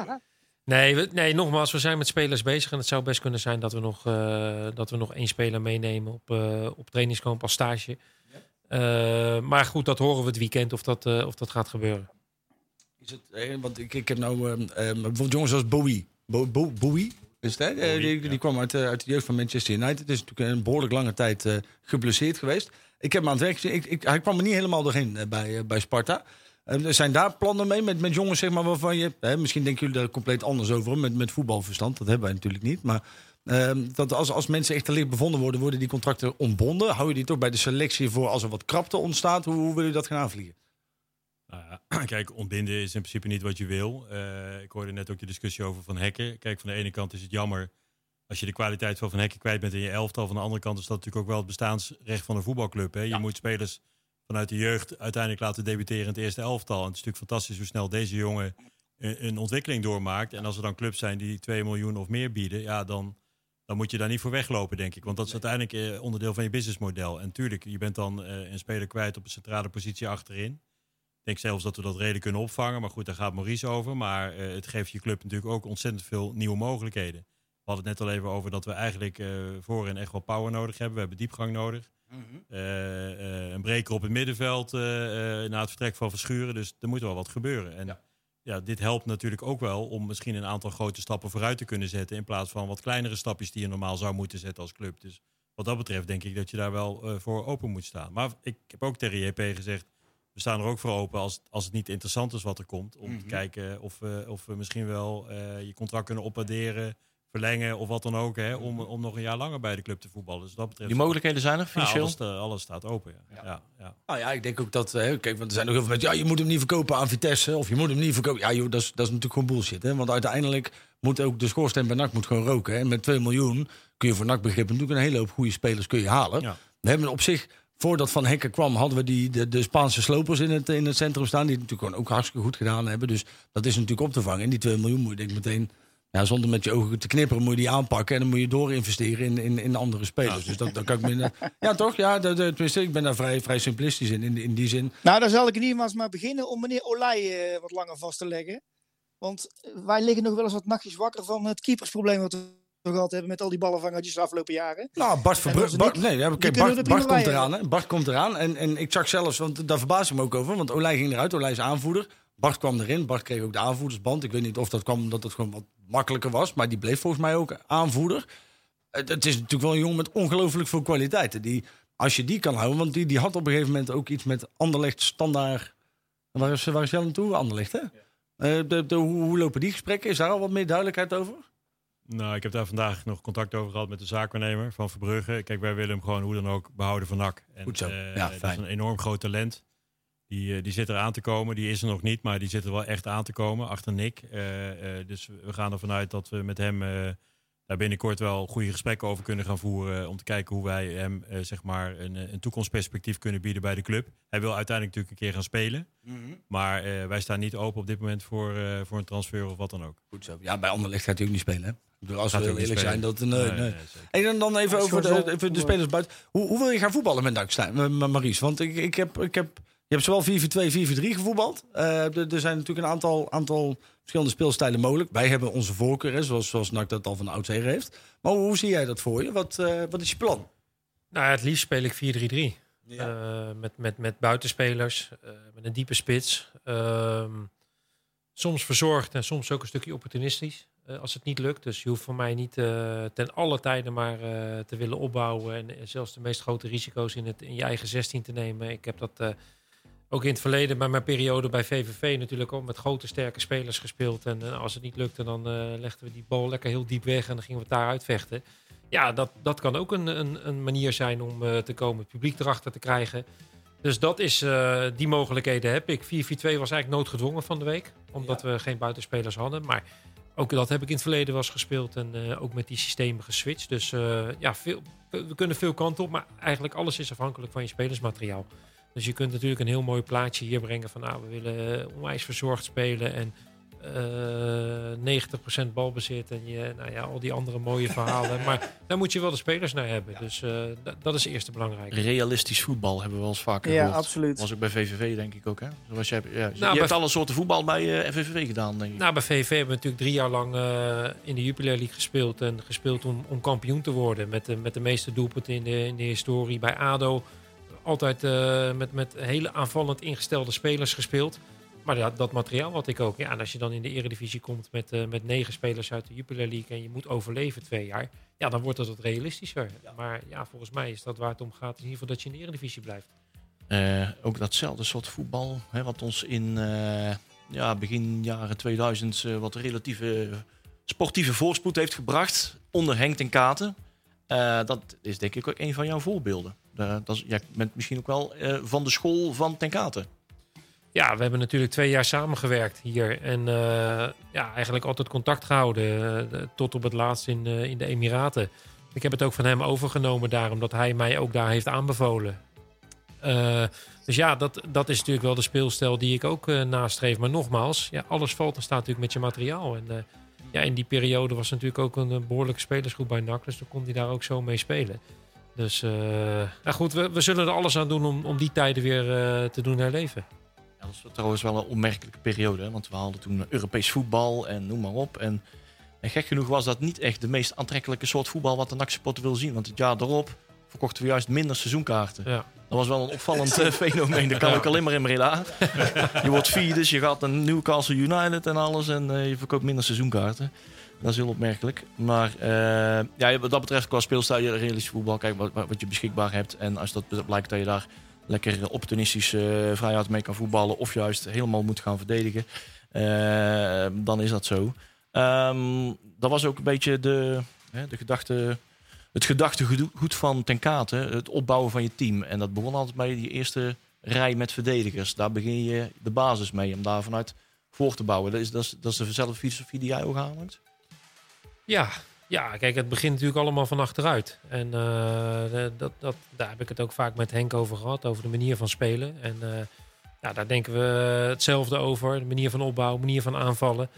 Nee, we- nee, nogmaals, we zijn met spelers bezig. En het zou best kunnen zijn dat we nog, eh, dat we nog één speler meenemen op, eh, op trainingskamp als stage. Eh, maar goed, dat horen we het weekend of dat, of dat gaat gebeuren. Is het, want ik, ik heb nou ehm, ehm, bijvoorbeeld jongens als Bowie. Bo, Bo- Bowie is het, die, die ja. kwam uit, uit de jeugd van Manchester United. Het is natuurlijk een behoorlijk lange tijd geblesseerd geweest. Ik heb hem aan het werk gezien. Ik, ik, hij kwam er niet helemaal doorheen bij, bij Sparta. Eh, er zijn daar plannen mee met, met jongens zeg maar, waarvan je... Hè, misschien denken jullie daar compleet anders over met, met voetbalverstand. Dat hebben wij natuurlijk niet. Maar ehm, dat als, als mensen echt te licht bevonden worden... worden die contracten ontbonden. Hou je die toch bij de selectie voor als er wat krapte ontstaat? Hoe, hoe wil je dat gaan aanvliegen? Nou ja, kijk, ontbinden is in principe niet wat je wil. Eh, ik hoorde net ook de discussie over Van Hekken. Kijk, van de ene kant is het jammer als je de kwaliteit van Van Hekken kwijt bent in je elftal. Van de andere kant is dat natuurlijk ook wel het bestaansrecht van een voetbalclub. Hè? Je moet spelers vanuit de jeugd uiteindelijk laten debuteren in het eerste elftal. En het is natuurlijk fantastisch hoe snel deze jongen een, een ontwikkeling doormaakt. En als er dan clubs zijn die 2 miljoen of meer bieden, ja, dan, dan moet je daar niet voor weglopen, denk ik. Want dat is uiteindelijk eh, onderdeel van je businessmodel. En tuurlijk, je bent dan eh, een speler kwijt op een centrale positie achterin. Ik denk zelfs dat we dat reden kunnen opvangen. Maar goed, daar gaat Maurice over. Maar eh, het geeft je club natuurlijk ook ontzettend veel nieuwe mogelijkheden. We hadden het net al even over dat we eigenlijk eh voorin echt wel power nodig hebben. We hebben diepgang nodig. Eh, eh, een breker op het middenveld eh, na het vertrek van Verschuren. Dus er moet wel wat gebeuren. En ja. dit helpt natuurlijk ook wel om misschien een aantal grote stappen vooruit te kunnen zetten. In plaats van wat kleinere stapjes die je normaal zou moeten zetten als club. Dus wat dat betreft denk ik dat je daar wel voor open moet staan. Maar ik heb ook tegen JP gezegd. We staan er ook voor open als, als het niet interessant is wat er komt. Om te kijken of we, of we misschien wel je contract kunnen opwaarderen, verlengen of wat dan ook. Hè, om, om nog een jaar langer bij de club te voetballen. Dus wat dat betreft. Die mogelijkheden zijn er financieel. alles, eh, alles staat open. Ja. Ja. Ja, Nou ja, ik denk ook dat... eh, kijk, want er zijn nog heel veel mensen... Ja, je moet hem niet verkopen aan Vitesse. Of je moet hem niet verkopen... Ja, joh, dat is, dat is natuurlijk gewoon bullshit. Hè? Want uiteindelijk moet ook de schoorsteen bij NAC moet gewoon roken. Hè? En met 2 miljoen kun je voor NAC begrippen natuurlijk een hele hoop goede spelers kun je halen. Ja. We hebben op zich... Voordat Van Hekken kwam, hadden we die, de, de Spaanse slopers in het, in het centrum staan. Die het natuurlijk gewoon ook hartstikke goed gedaan hebben. Dus dat is natuurlijk op te vangen. En die 2 miljoen moet je denk ik meteen... Ja, zonder met je ogen te knipperen moet je die aanpakken. En dan moet je doorinvesteren in, in, in andere spelers. Dus dat, dat kan ik me... Ja, toch? Ja, dat, dat- tenminste, ik ben daar vrij, vrij simplistisch in, in. In die zin. Nou, dan zal ik in ieder geval eens maar beginnen om meneer Olij eh, wat langer vast te leggen. Want eh, wij liggen nog wel eens wat nachtjes wakker van het keepersprobleem wat we gehad hebben met al die ballenvangertjes de afgelopen jaren. Nou, Bart Verbrugge. Bart, nee, ja, kunnen Bart, er Bart komt eraan. Hè? Bart komt eraan. En, en ik zag zelfs, want daar verbaas ik me ook over. Want Olij ging eruit. Olij is aanvoerder. Bart kwam erin. Bart kreeg ook de aanvoerdersband. Ik weet niet of dat kwam omdat het gewoon wat makkelijker was. Maar die bleef volgens mij ook aanvoerder. Het, het is natuurlijk wel een jongen met ongelooflijk veel kwaliteiten. Die, als je die kan houden. Want die, die had op een gegeven moment ook iets met Anderlecht standaard. Waar is, waar is Jan toe? Anderlecht, hè? Eh, de, de, hoe, hoe lopen die gesprekken? Is daar al wat meer duidelijkheid over? Nou, ik heb daar vandaag nog contact over gehad met de zaakwaarnemer van Verbrugge. Kijk, wij willen hem gewoon hoe dan ook behouden van NAC. En, Goed zo. eh, Ja, dat fijn. is een enorm groot talent. Die, eh, die zit er aan te komen. Die is er nog niet, maar die zit er wel echt aan te komen achter Nick. Eh, eh, dus we gaan ervan uit dat we met hem eh, daar binnenkort wel goede gesprekken over kunnen gaan voeren. Om te kijken hoe wij hem eh, zeg maar een, een toekomstperspectief kunnen bieden bij de club. Hij wil uiteindelijk natuurlijk een keer gaan spelen. Maar eh, wij staan niet open op dit moment voor, eh, voor een transfer of wat dan ook. Goed zo. Ja, bij Anderlecht gaat hij ook niet spelen, hè? Ik bedoel, als Gaat we eerlijk zijn, dat... Nee, nee. En dan, dan even over de, even de spelers buiten. Hoe, hoe wil je gaan voetballen met Maries? Want ik, ik heb, ik heb, hebt zowel 4-4-2, 4-4-3 gevoetbald. Eh, er, zijn natuurlijk een aantal, aantal verschillende speelstijlen mogelijk. Wij hebben onze voorkeur, hè, zoals, zoals NAC dat al van oudsher heeft. Maar hoe, hoe zie jij dat voor je? Wat, eh, wat is je plan? Nou, het liefst speel ik 4-3-3. Eh, met, met, met buitenspelers, met een diepe spits. Ehm, soms verzorgd en soms ook een stukje opportunistisch. als het niet lukt. Dus je hoeft voor mij niet ten alle tijden maar te willen opbouwen. En, zelfs de meest grote risico's in, het, in je eigen 16 te nemen. Ik heb dat ook in het verleden bij mijn periode bij VVV natuurlijk ook met grote sterke spelers gespeeld. En eh, als het niet lukte, dan eh, legden we die bal lekker heel diep weg en dan gingen we het daar uitvechten. Ja, dat, dat kan ook een, een, een manier zijn om eh, te komen, het publiek erachter te krijgen. Dus dat is, die mogelijkheden heb ik. 4-4-2 was eigenlijk noodgedwongen van de week, omdat we geen buitenspelers hadden. Maar ook dat heb ik in het verleden wel eens gespeeld en ook met die systemen geswitcht. Dus ja, veel, we kunnen veel kanten op, maar eigenlijk alles is afhankelijk van je spelersmateriaal. Dus je kunt natuurlijk een heel mooi plaatje hier brengen van nou, we willen eh, onwijs verzorgd spelen en eh 90% balbezit en je, nou ja, al die andere mooie verhalen. Maar daar moet je wel de spelers naar hebben. Dus eh, d- dat is het eerste belangrijk. Realistisch voetbal hebben we wel eens vaker Ja, gehoord. absoluut. was ook bij VVV denk ik ook, hè? Zoals jij, ja, je bij- hebt alle soorten voetbal bij eh VVV gedaan, denk ik. Nou, bij VV hebben we natuurlijk drie jaar lang eh, in de Jupiler League gespeeld. En gespeeld om, om kampioen te worden. Met de, met de meeste doelpunten in de, in de historie. Bij ADO altijd eh, met, met hele aanvallend ingestelde spelers gespeeld. Maar ja, dat materiaal had ik ook. Ja, en als je dan in de eredivisie komt met, eh, met negen spelers uit de Jupiler League... en je moet overleven twee jaar... ja, dan wordt het wat realistischer. Maar ja, volgens mij is dat waar het om gaat... in ieder geval dat je in de eredivisie blijft. Eh, ook datzelfde soort voetbal, hè, wat ons in ja, begin jaren 2000 eh, wat relatieve sportieve voorspoed heeft gebracht onder Henk ten Katen. Dat is denk ik ook een van jouw voorbeelden. Eh, dat is, jij bent misschien ook wel eh, van de school van ten Katen. Ja, we hebben natuurlijk twee jaar samengewerkt hier. En eh, ja, eigenlijk altijd contact gehouden. eh, tot op het laatst in, in de Emiraten. Ik heb het ook van hem overgenomen daar, omdat hij mij ook daar heeft aanbevolen. Dus ja, dat, dat is natuurlijk wel de speelstijl die ik ook eh, nastreef. Maar nogmaals, ja, alles valt en staat natuurlijk met je materiaal. En ja, in die periode was natuurlijk ook een, eh, behoorlijke spelersgroep bij NAC. Dus dan kon hij daar ook zo mee spelen. Dus eh, nou goed, we, we zullen er alles aan doen om, om die tijden weer eh, te doen herleven. Ja, dat was trouwens wel een onmerkelijke periode. Hè? Want we hadden toen Europees voetbal en noem maar op. En, en gek genoeg was dat niet echt de meest aantrekkelijke soort voetbal wat de NAC-supporter wil zien. Want het jaar daarop verkochten we juist minder seizoenkaarten. Ja. Dat was wel een opvallend eh, fenomeen. Dat kan ook alleen maar in Breda. je wordt vierde, dus je gaat naar Newcastle United en alles. En je verkoopt minder seizoenkaarten. Dat is heel opmerkelijk. Maar eh, ja, wat dat betreft qua speelstijl, realistisch voetbal, kijk wat, wat je beschikbaar hebt. En als dat blijkt dat je daar lekker opportunistisch uh, vrijheid mee kan voetballen. Of juist helemaal moet gaan verdedigen. Dan is dat zo. Um, dat was ook een beetje de, hè, de gedachte het gedachtegoed van ten kate, het opbouwen van je team. En dat begon altijd bij die eerste rij met verdedigers. Daar begin je de basis mee om daar vanuit voor te bouwen. Dat is, dat is, dat is dezelfde filosofie die jij ook aanhangt? Ja, ja, kijk, het begint natuurlijk allemaal van achteruit. En uh, dat, dat, daar heb ik het ook vaak met Henk over gehad, over de manier van spelen. En uh, ja, daar denken we hetzelfde over. De manier van opbouw, manier van aanvallen.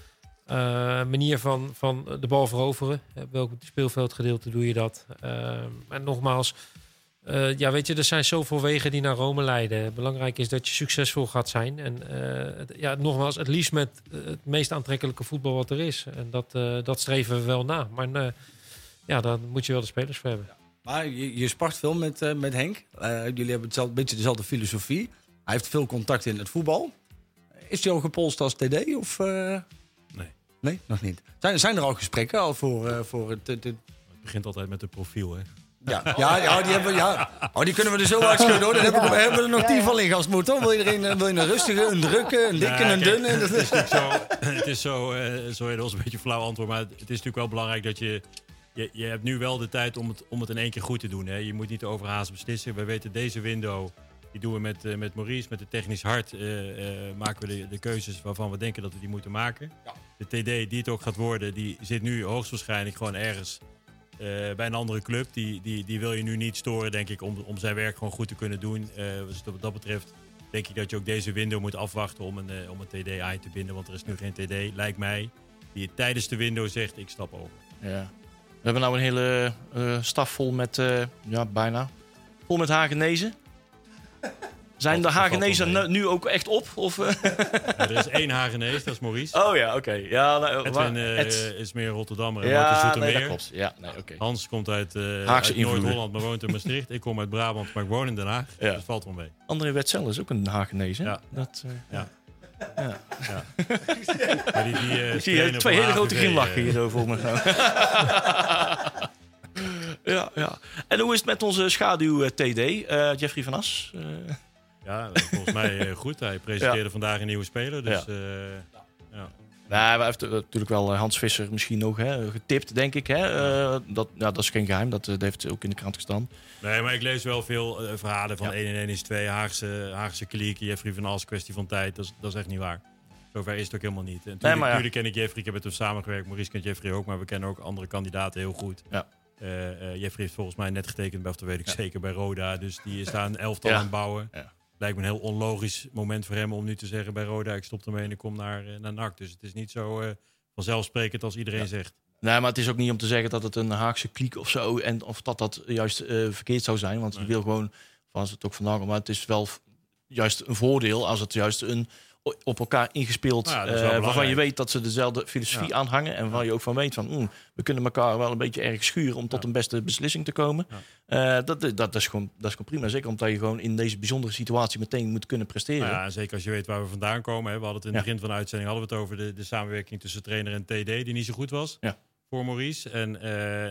Uh, manier van, van de bal veroveren. welk speelveldgedeelte doe je dat? Uh, en nogmaals, uh, ja, weet je, er zijn zoveel wegen die naar Rome leiden. Belangrijk is dat je succesvol gaat zijn. En ja, nogmaals, het liefst met het meest aantrekkelijke voetbal wat er is. En dat, dat streven we wel na. Maar ja, daar moet je wel de spelers voor hebben. Maar je, je spart veel met, met Henk. jullie hebben hetzelfde, een beetje dezelfde filosofie. Hij heeft veel contact in het voetbal. Is hij al gepolst als TD? Of, Nee, nog niet. Zijn, zijn er al gesprekken al voor, uh, voor het, het, het... begint altijd met het profiel, hè? Ja, ja, ja, die, hebben, ja. Oh, die kunnen we er zo uitschudden hoor. Dan hebben we, hebben we er nog tien van in gast Wil je, er een, wil je een rustige, een drukke, een dikke, een dunne? Het is zo, het is zo, uh, sorry, dat was een beetje een flauw antwoord. Maar het is natuurlijk wel belangrijk dat je, je... Je hebt nu wel de tijd om het, om het in één keer goed te doen. Hè. Je moet niet overhaast beslissen. We weten deze window die doen we met, uh, met Maurice, met het technisch hart. Uh, uh, maken we de, de, keuzes waarvan we denken dat we die moeten maken. Ja. De TD die het ook gaat worden, die zit nu hoogstwaarschijnlijk gewoon ergens bij een andere club. Die, die, die wil je nu niet storen, denk ik, om, om zijn werk gewoon goed te kunnen doen. dus wat dat betreft denk ik dat je ook deze window moet afwachten om een, om een TD aan te binden. Want er is nu geen TD, lijkt mij, die tijdens de window zegt ik stap over. Ja. We hebben nou een hele staf vol met, ja bijna, vol met Hagenezen. Zijn de Hagenezen nu ook echt op? Of? Ja, er is één Hagenees, dat is Maurice. Oh ja, oké. Okay. Ja, nou, Edwin uh, is meer Rotterdammer en ja, nee, dat klopt. Ja, nee, okay. Hans komt uit, uh, uit Noord-Holland, maar woont in Maastricht. ik kom uit Brabant, maar ik woon in Den Haag. Ja. Dat valt wel mee. André Wetzel is ook een Hagenees, hè? Ja. Dat, uh, ja. Ja. ja. die, die, uh, ik zie je twee hele grote glimlachen hier zo voor me. ja, ja. En hoe is het met onze schaduw TD, Jeffrey van As? Ja, volgens mij goed. Hij presenteerde ja. vandaag een nieuwe speler. Dus, ja. Uh, ja. Nou, hij heeft natuurlijk wel Hans Visser misschien nog hè, getipt, denk ik. Hè? Uh, dat, ja, dat is geen geheim, dat, dat, heeft ook in de krant gestaan. Nee, maar ik lees wel veel uh, verhalen van ja. 1 en 1 is 2, Haagse, Haagse kliek, Jeffrey van Als, kwestie van tijd. Dat is, dat is echt niet waar. Zover is het ook helemaal niet. En natuurlijk, nee, ja. ken ik Jeffrey, ik heb met hem samengewerkt. Maurice kent Jeffrey ook, maar we kennen ook andere kandidaten heel goed. Ja. Jeffrey heeft volgens mij net getekend, of dat weet ik zeker, bij Roda. Dus die is daar een elftal aan het bouwen. Ja lijkt me een heel onlogisch moment voor hem om nu te zeggen bij Roda, ik stop ermee en ik kom naar, naar NAC. Dus het is niet zo uh, vanzelfsprekend als iedereen ja. zegt. Nee, maar het is ook niet om te zeggen dat het een Haagse kliek of zo en of dat dat juist uh, verkeerd zou zijn. Want nee. je wil gewoon, van het ook vandaag, maar het is wel juist een voordeel als het juist een op elkaar ingespeeld. Ja, uh, waarvan je weet dat ze dezelfde filosofie ja. aanhangen. En waar je ook van weet van mm, we kunnen elkaar wel een beetje erg schuren om tot ja. een beste beslissing te komen. Uh, dat, dat, dat, is gewoon, dat is gewoon prima. Zeker omdat je gewoon in deze bijzondere situatie meteen moet kunnen presteren. Ja, zeker als je weet waar we vandaan komen. Hè. We hadden het in het begin van de uitzending hadden we het over de, de samenwerking tussen trainer en TD, die niet zo goed was. Voor Maurice. En uh,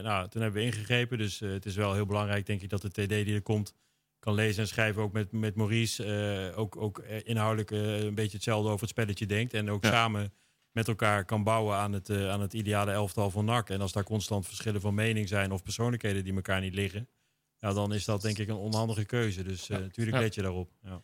nou, toen hebben we ingegrepen. Dus het is wel heel belangrijk, denk ik, dat de TD die er komt kan lezen en schrijven. Ook met, met Maurice. Uh, ook, ook inhoudelijk uh, een beetje hetzelfde over het spelletje denkt. En ook ja. samen met elkaar kan bouwen aan het, uh, aan het ideale elftal van NAC. En als daar constant verschillen van mening zijn of persoonlijkheden die elkaar niet liggen. Ja, dan is dat denk ik een onhandige keuze. Dus natuurlijk let je daarop. Ja.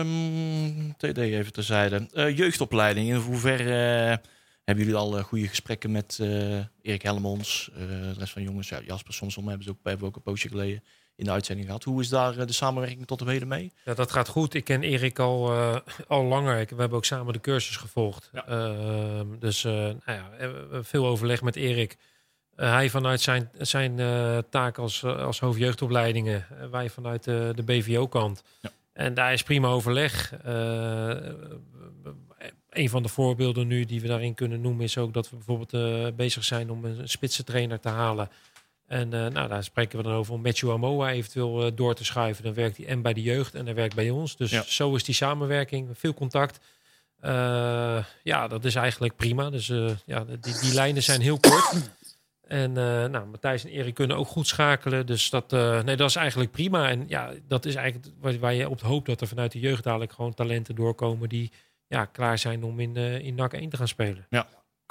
Um, TD even terzijde. jeugdopleiding, in hoeverre Hebben jullie al eh, goede gesprekken met eh, Erik Helmons, eh, de rest van jongens? Ja, Jasper Somsom hebben, ze ook, hebben we ook een poosje geleden in de uitzending gehad. Hoe is daar eh, de samenwerking tot op heden mee? Ja, dat gaat goed. Ik ken Erik al, eh, al langer. Ik, we hebben ook samen de cursus gevolgd. Ehm, dus eh, nou ja, veel overleg met Erik. Hij vanuit zijn, zijn eh, taak als, als hoofdjeugdopleidingen. wij vanuit de, de BVO-kant. Ja. En daar is prima overleg. Eh, een van de voorbeelden nu die we daarin kunnen noemen... is ook dat we bijvoorbeeld eh, bezig zijn om een spitsentrainer te halen... En eh, nou, daar spreken we dan over om Matthew Amoa eventueel eh, door te schuiven. Dan werkt hij en bij de jeugd en hij werkt bij ons. Dus Ja. zo is die samenwerking, veel contact. Eh, ja, dat is eigenlijk prima. Dus ja, die, die lijnen zijn heel kort. En nou, Matthijs en Erik kunnen ook goed schakelen. Dus dat, nee, dat is eigenlijk prima. En ja, dat is eigenlijk waar, waar je op hoopt dat er vanuit de jeugd dadelijk gewoon talenten doorkomen die ja, klaar zijn om in, eh in NAC 1 te gaan spelen.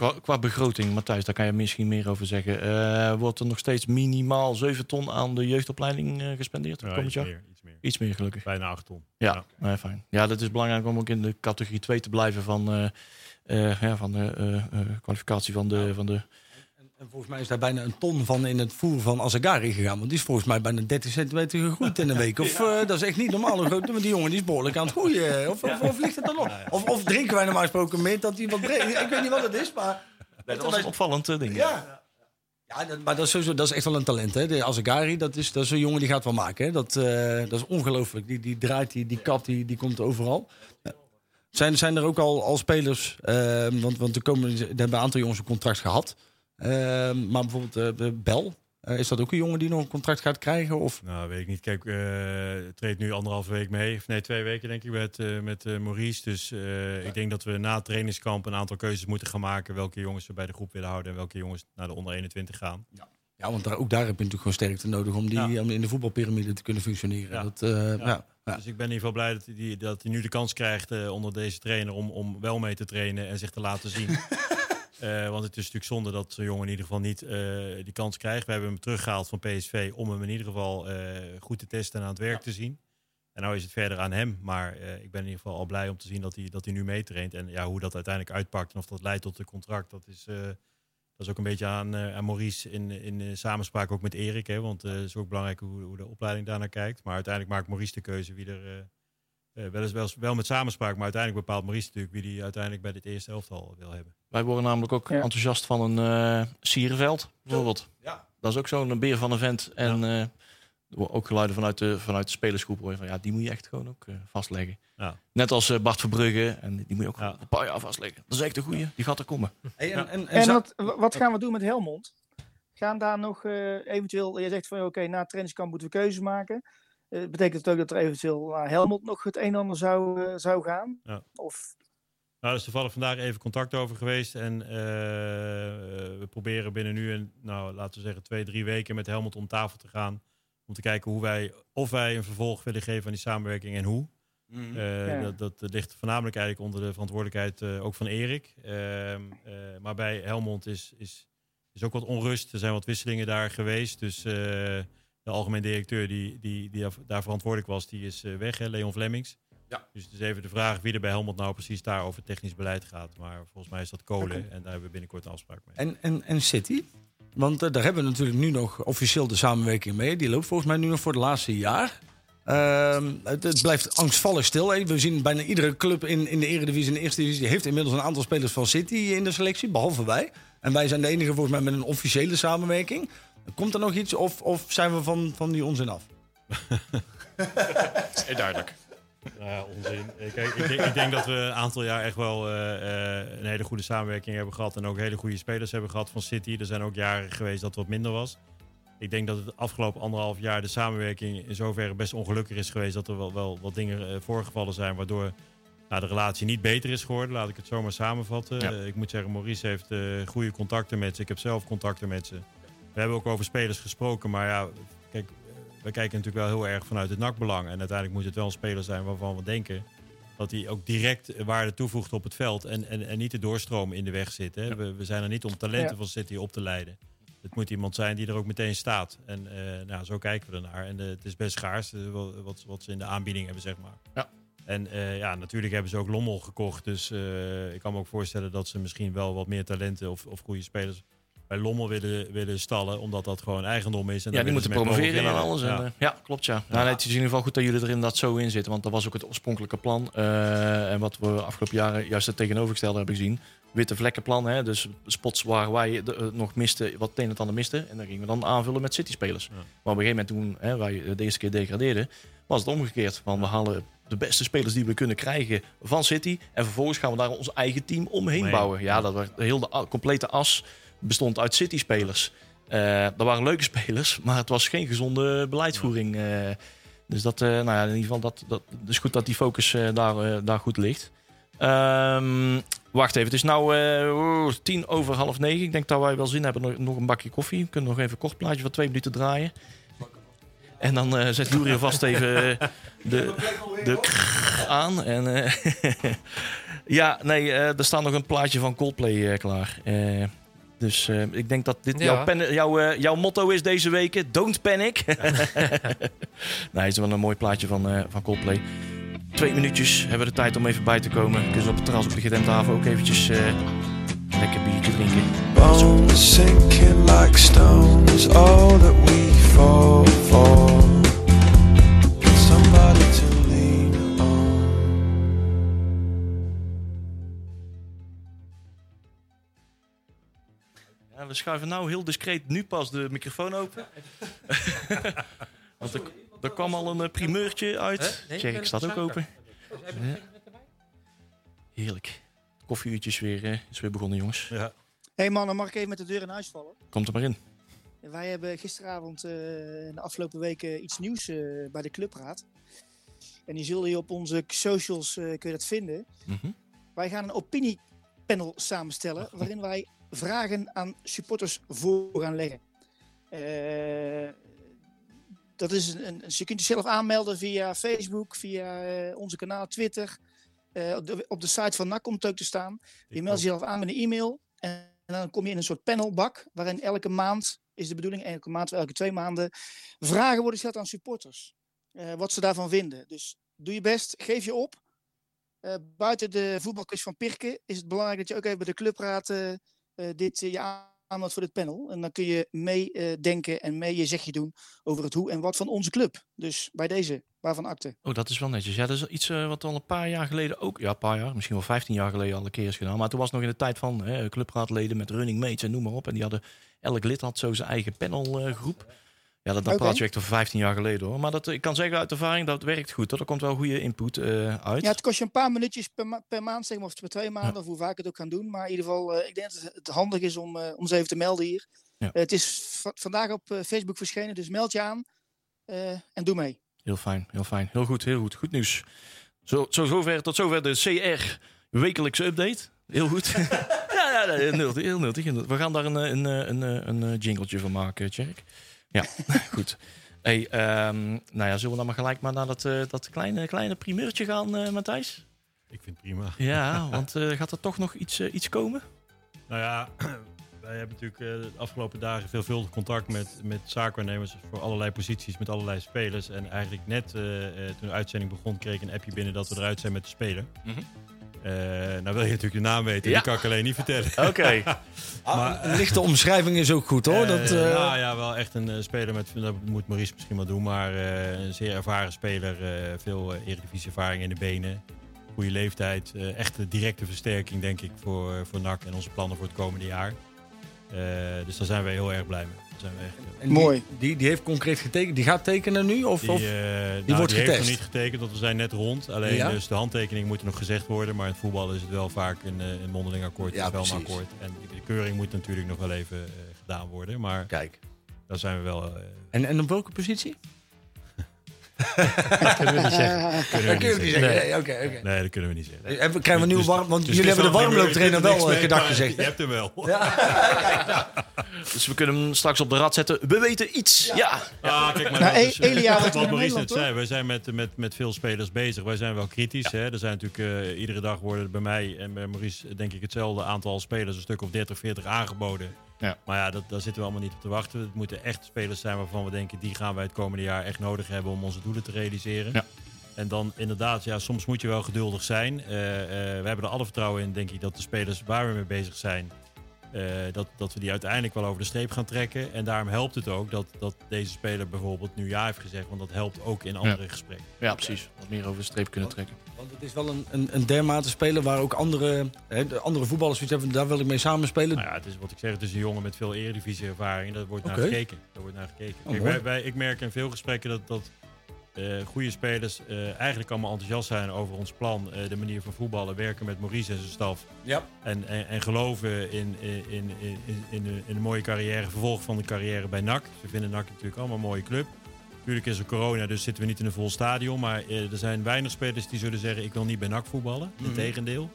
Qua, qua begroting, Matthijs, daar kan je misschien meer over zeggen. Eh, wordt er nog steeds minimaal 7 ton aan de jeugdopleiding eh, gespendeerd Ja, iets jaar? meer, iets meer. Iets meer gelukkig. Bijna 8 ton. Ja, Ja. fijn. Ja, dat is belangrijk om ook in de categorie 2 te blijven van, eh, ja, van de kwalificatie van de, van de... En volgens mij is daar bijna een ton van in het voer van Azagari gegaan. Want die is volgens mij bijna 30 centimeter gegroeid in een week. Of eh, dat is echt niet normaal. Want die jongen die is behoorlijk aan het groeien. Of, of, of ligt het dan op? Of, of drinken wij normaal gesproken meer dat hij wat breed... Ik weet niet wat het is, maar... dat was een opvallend eh, ding. Ja. Ja, dat, maar dat is, sowieso, dat is echt wel een talent. Hè? De Azagari, dat is, dat is een jongen die gaat wel maken. Hè? Dat, eh, dat is ongelooflijk. Die, die draait, die, die kapt, die, die komt overal. Ja. Zijn, zijn er ook al, al spelers, eh, want, want er, komen, er hebben een aantal jongens een contract gehad. Eh, maar bijvoorbeeld eh, Bel, eh, is dat ook een jongen die nog een contract gaat krijgen? Of? Nou, weet ik niet. Kijk, eh treedt nu anderhalve week mee. Of nee, twee weken denk ik met, met Maurice. Dus ik denk dat we na het trainingskamp een aantal keuzes moeten gaan maken. Welke jongens we bij de groep willen houden en welke jongens naar de onder 21 gaan. Ja, want daar, ook daar heb je natuurlijk gewoon sterkte nodig om, die, Ja. in de voetbalpyramide te kunnen functioneren. Ja. Dat, ja. Ja. Dus ik ben in ieder geval blij dat hij, dat hij nu de kans krijgt onder deze trainer om, om wel mee te trainen en zich te laten zien. Eh, want het is natuurlijk zonde dat zo'n jongen in ieder geval niet eh, die kans krijgt. We hebben hem teruggehaald van PSV om hem in ieder geval eh, goed te testen en aan het werk te zien. En nou is het verder aan hem. Maar ik ben in ieder geval al blij om te zien dat hij, dat hij nu meetraint. En ja, hoe dat uiteindelijk uitpakt en of dat leidt tot een contract, dat is, dat is ook een beetje aan, aan Maurice in, in samenspraak ook met Erik. Hè, want het is ook belangrijk hoe, hoe de opleiding daarnaar kijkt. Maar uiteindelijk maakt Maurice de keuze wie er... eh, eh, wel, eens, wel, met samenspraak, maar uiteindelijk bepaalt Maurice natuurlijk wie hij uiteindelijk bij dit eerste elftal wil hebben. Wij worden namelijk ook Ja. enthousiast van een eh Sierenveld, bijvoorbeeld. Ja. Dat is ook zo'n beer van een vent. En eh, ook geluiden vanuit de, vanuit de spelersgroep. Hoor je van, ja, die moet je echt gewoon ook vastleggen. Ja. Net als eh, Bart Verbrugge. En die moet je ook Ja. een paar jaar vastleggen. Dat is echt een goeie. Die gaat er komen. Hey, en, en, en En wat, wat gaan we doen met Helmond? Gaan daar nog eh, eventueel, je zegt van oké, na het trainingskamp moeten we keuzes maken. Eh, betekent het ook dat er eventueel naar Helmond nog het een en ander zou, eh, zou gaan? Ja. Of Nou, er is toevallig vandaag even contact over geweest. En eh, we proberen binnen nu en, nou, laten we zeggen, twee, drie weken met Helmond om tafel te gaan. Om te kijken hoe wij, of wij een vervolg willen geven aan die samenwerking en hoe. Mhm. Eh, Ja. dat, dat ligt voornamelijk eigenlijk onder de verantwoordelijkheid eh, ook van Erik. Ehm, eh, maar bij Helmond is, is, is ook wat onrust. Er zijn wat wisselingen daar geweest. Dus eh, de algemeen directeur die, die, die daar verantwoordelijk was, die is eh, weg, hè, Leon Flemmings. Ja. Dus het is even de vraag wie er bij Helmond nou precies daar over technisch beleid gaat. Maar volgens mij is dat Kolen en daar hebben we binnenkort een afspraak mee. En, en, en City? Want eh, daar hebben we natuurlijk nu nog officieel de samenwerking mee. Die loopt volgens mij nu nog voor het laatste jaar. Ehm, het, het blijft angstvallig stil. hè. We zien bijna iedere club in, in de Eredivisie en de Eerste Divisie... heeft inmiddels een aantal spelers van City in de selectie, behalve wij. En wij zijn de enige volgens mij met een officiële samenwerking. Komt er nog iets of, of zijn we van, van die onzin af? duidelijk. Nou ja, onzin. Kijk, ik, denk, ik denk dat we een aantal jaar echt wel eh, eh, een hele goede samenwerking hebben gehad. En ook hele goede spelers hebben gehad van City. Er zijn ook jaren geweest dat het wat minder was. Ik denk dat het afgelopen anderhalf jaar de samenwerking in zoverre best ongelukkig is geweest. Dat er wel, wel wat dingen eh, voorgevallen zijn waardoor nou, de relatie niet beter is geworden. Laat ik het zomaar samenvatten. Ja. Ik moet zeggen, Maurice heeft eh, goede contacten met ze. Ik heb zelf contacten met ze. We hebben ook over spelers gesproken. Maar ja, kijk, we kijken natuurlijk wel heel erg vanuit het nakbelang. En uiteindelijk moet het wel een speler zijn waarvan we denken dat hij ook direct waarde toevoegt op het veld. En, en, en niet de doorstroom in de weg zit. Hè. We, we zijn er niet om talenten Ja. van City op te leiden. Het moet iemand zijn die er ook meteen staat. En eh, nou, zo kijken we ernaar. En eh, het is best schaars eh, wat, wat, wat ze in de aanbieding hebben, zeg maar. Ja. En eh, ja, natuurlijk hebben ze ook Lommel gekocht. Dus eh, ik kan me ook voorstellen dat ze misschien wel wat meer talenten of, of goede spelers bij Lommel willen, willen stallen. Omdat dat gewoon eigendom is. En Ja, die moeten promoveren en alles. Ja. En, eh, ja, klopt ja. Nou, nee, het is in ieder geval goed dat jullie er inderdaad zo in zitten. Want dat was ook het oorspronkelijke plan. Eh, en wat we afgelopen jaren juist het tegenovergestelde hebben gezien. Witte vlekkenplan, hè? dus spots waar wij de- eh, nog misten, wat het een en ander misten. En dan gingen we dan aanvullen met City-spelers. Ja. Maar op een gegeven moment toen hè, wij de eerste keer degradeerden, was het omgekeerd. Van we halen de beste spelers die we kunnen krijgen van City. En vervolgens gaan we daar ons eigen team omheen bouwen. Ja, dat was heel de complete as bestond uit City-spelers. Eh dat waren leuke spelers, maar het was geen gezonde beleidsvoering. eh. dus dat, eh, nou ja, in ieder geval, dat, dat is goed dat die focus daar, daar goed ligt. Ehm, wacht even, het is oeh, tien over half negen. Ik denk dat wij wel zin hebben nog, nog een bakje koffie. We kunnen nog even een kort plaatje van twee minuten draaien. En dan zet Jury vast even de, de aan. En, ja, nee, er staat nog een plaatje van Coldplay klaar. Dus eh, ik denk dat dit Ja. jouw, pen, jouw, eh, jouw motto is deze week. Don't panic. nee, het is wel een mooi plaatje van, eh, van Coldplay. Twee minuutjes hebben we de tijd om even bij te komen. Kunnen ze op het terras op de gedempte ook eventjes eh, lekker biertje drinken. Bones sinking like stone is all that we fall for. Ja, we schuiven nou heel discreet nu pas de microfoon open. Want er, er kwam al een eh, primeurtje uit. Hè? Nee, staat ook open. Ja. Heerlijk. Koffieuurtjes weer, eh, is weer begonnen, jongens. Ja. hey mannen, mag ik even met de deur in huis vallen? Komt er maar in. Wij hebben gisteravond eh, in de afgelopen weken iets nieuws eh, bij de clubraad. En die zul je op onze socials eh, kun je dat vinden. Mhm. Wij gaan een opiniepanel samenstellen waarin wij vragen aan supporters voor gaan leggen. Eh, dat is een, een, je kunt jezelf aanmelden via Facebook, via eh, onze kanaal Twitter. Eh, op, de, op de site van NAC komt het ook te staan. Je meldt jezelf aan met een e-mail en, en dan kom je in een soort panelbak waarin elke maand is de bedoeling, elke maand, elke twee maanden, vragen worden gesteld aan supporters. Wat ze daarvan vinden. Dus doe je best, geef je op. Buiten de voetbalquiz van Pirke is het belangrijk dat je ook even bij de clubraad dit, eh, je aanmeldt voor dit panel. En dan kun je meedenken en mee je zegje doen over het hoe en wat van onze club. Dus bij deze, waarvan akte. Oh, dat is wel netjes. Ja, dat is iets eh, wat al een paar jaar geleden ook... Ja, een paar jaar. Misschien wel 15 jaar geleden al een keer is gedaan. Maar toen was het nog in de tijd van hè, clubraadleden met running mates en noem maar op. En die hadden... Elk lid had zo zijn eigen panelgroep. Ja, dat, dan Oké. praat je echt over 15 jaar geleden hoor. Maar dat, ik kan zeggen uit ervaring, dat werkt goed. Hoor. Er komt wel goede input eh, uit. Ja, het kost je een paar minuutjes per, ma- per maand, zeg maar, of per twee maanden, of hoe vaak het ook gaan doen. Maar in ieder geval, eh, ik denk dat het- handig is om, eh, om ze even te melden hier. Ja. Het is va- vandaag op Facebook verschenen, dus meld je aan en doe mee. Heel fijn, heel fijn. Heel goed, heel goed. Goed nieuws. Zo, zo zover, tot zover de CR wekelijkse update. Heel goed. ja, ja, heel nuttig. Heel nuttig. We gaan daar een, een, een, een, eh, jingletje van maken, Tjerk. Ja, goed. Hey, ehm, nou ja, zullen we dan maar gelijk maar naar dat, eh, dat kleine, kleine primeurtje gaan, eh Matthijs? Ik vind het prima. Ja, want eh, gaat er toch nog iets, iets komen? Nou ja, wij hebben natuurlijk de afgelopen dagen veelvuldig contact met, met zaakwaarnemers voor allerlei posities, met allerlei spelers. En eigenlijk net toen de uitzending begon, kreeg ik een appje binnen dat we eruit zijn met de speler. Mhm. Eh, nou wil je natuurlijk de naam weten, Ja. die kan ik alleen niet vertellen. Oké. Ah, een lichte omschrijving is ook goed hoor. Eh, dat, eh, Nou ja, wel echt een eh, speler met, dat moet Maurice misschien wel doen, maar eh, een zeer ervaren speler. eh, veel uh, eredivisie ervaring in de benen. Goede leeftijd. eh, echt een directe versterking denk ik voor, eh, voor NAC en onze plannen voor het komende jaar. Eh, dus daar zijn wij heel erg blij mee. Zijn en die- Mooi. Die, die heeft concreet getekend. Die gaat tekenen nu? Of, die, of? eh, nou, wordt die heeft getest? nog niet getekend, want we zijn net rond. Alleen Ja? dus de handtekening moet er nog gezegd worden. Maar in het voetbal is het wel vaak een, eh, een mondeling akkoord. Ja, wel een akkoord. En de keuring moet natuurlijk nog wel even eh, gedaan worden. Maar Kijk. daar zijn we wel... En, en op welke positie? Kunnen we niet zeggen. kunnen we Dat niet zeggen. zeggen. Nee, Oké, oké. Nee, dat kunnen we niet zeggen. We krijgen we een nieuwe Dus- warm... Want dus jullie hebben de warmlooptrainer er wel eh, maar gezegd. Je hebt hem wel. Dus we kunnen hem straks op de rad zetten. We weten iets. Ja. Ah, kijk maar, Nou, dat E- Elia wat Maurice net zei. Wij zijn met, met, met veel spelers bezig. Wij zijn wel kritisch. Hè. Er zijn natuurlijk eh, iedere dag worden bij mij en bij Maurice denk ik hetzelfde aantal spelers, een stuk of 30, 40 aangeboden. Ja. Maar ja, dat, daar zitten we allemaal niet op te wachten. Het moeten echt spelers zijn waarvan we denken, die gaan wij het komende jaar echt nodig hebben om onze doelen te realiseren. Ja. En dan inderdaad, ja, soms moet je wel geduldig zijn. Eh, eh, we hebben er alle vertrouwen in, denk ik, dat de spelers waar we mee bezig zijn, eh, dat, dat we die uiteindelijk wel over de streep gaan trekken. En daarom helpt het ook dat, dat deze speler bijvoorbeeld nu ja heeft gezegd. Want dat helpt ook in andere gesprekken. Ja, precies. Wat meer over de streep kunnen trekken. Want het is wel een, een, een dermate speler waar ook andere, hè, de andere voetballers zoiets hebben. Daar wil ik mee samenspelen. Nou ja, het is wat ik zeg, het is een jongen met veel eredivisie ervaring. Daar wordt naar gekeken. Daar wordt naar gekeken. Oh, Kijk, mooi. wij, wij- ik merk in veel gesprekken dat, dat eh, goede spelers eh, eigenlijk allemaal enthousiast zijn over ons plan. eh, de manier van voetballen, werken met Maurice en zijn staf. Ja. En, en, en geloven in, in, in, in, in een mooie carrière, vervolg van de carrière bij NAC. Ze vinden NAC natuurlijk allemaal een mooie club. Natuurlijk is er corona, dus zitten we niet in een vol stadion. Maar eh, er zijn weinig spelers die zullen zeggen: Ik wil niet bij NAC voetballen. Mhm. Integendeel.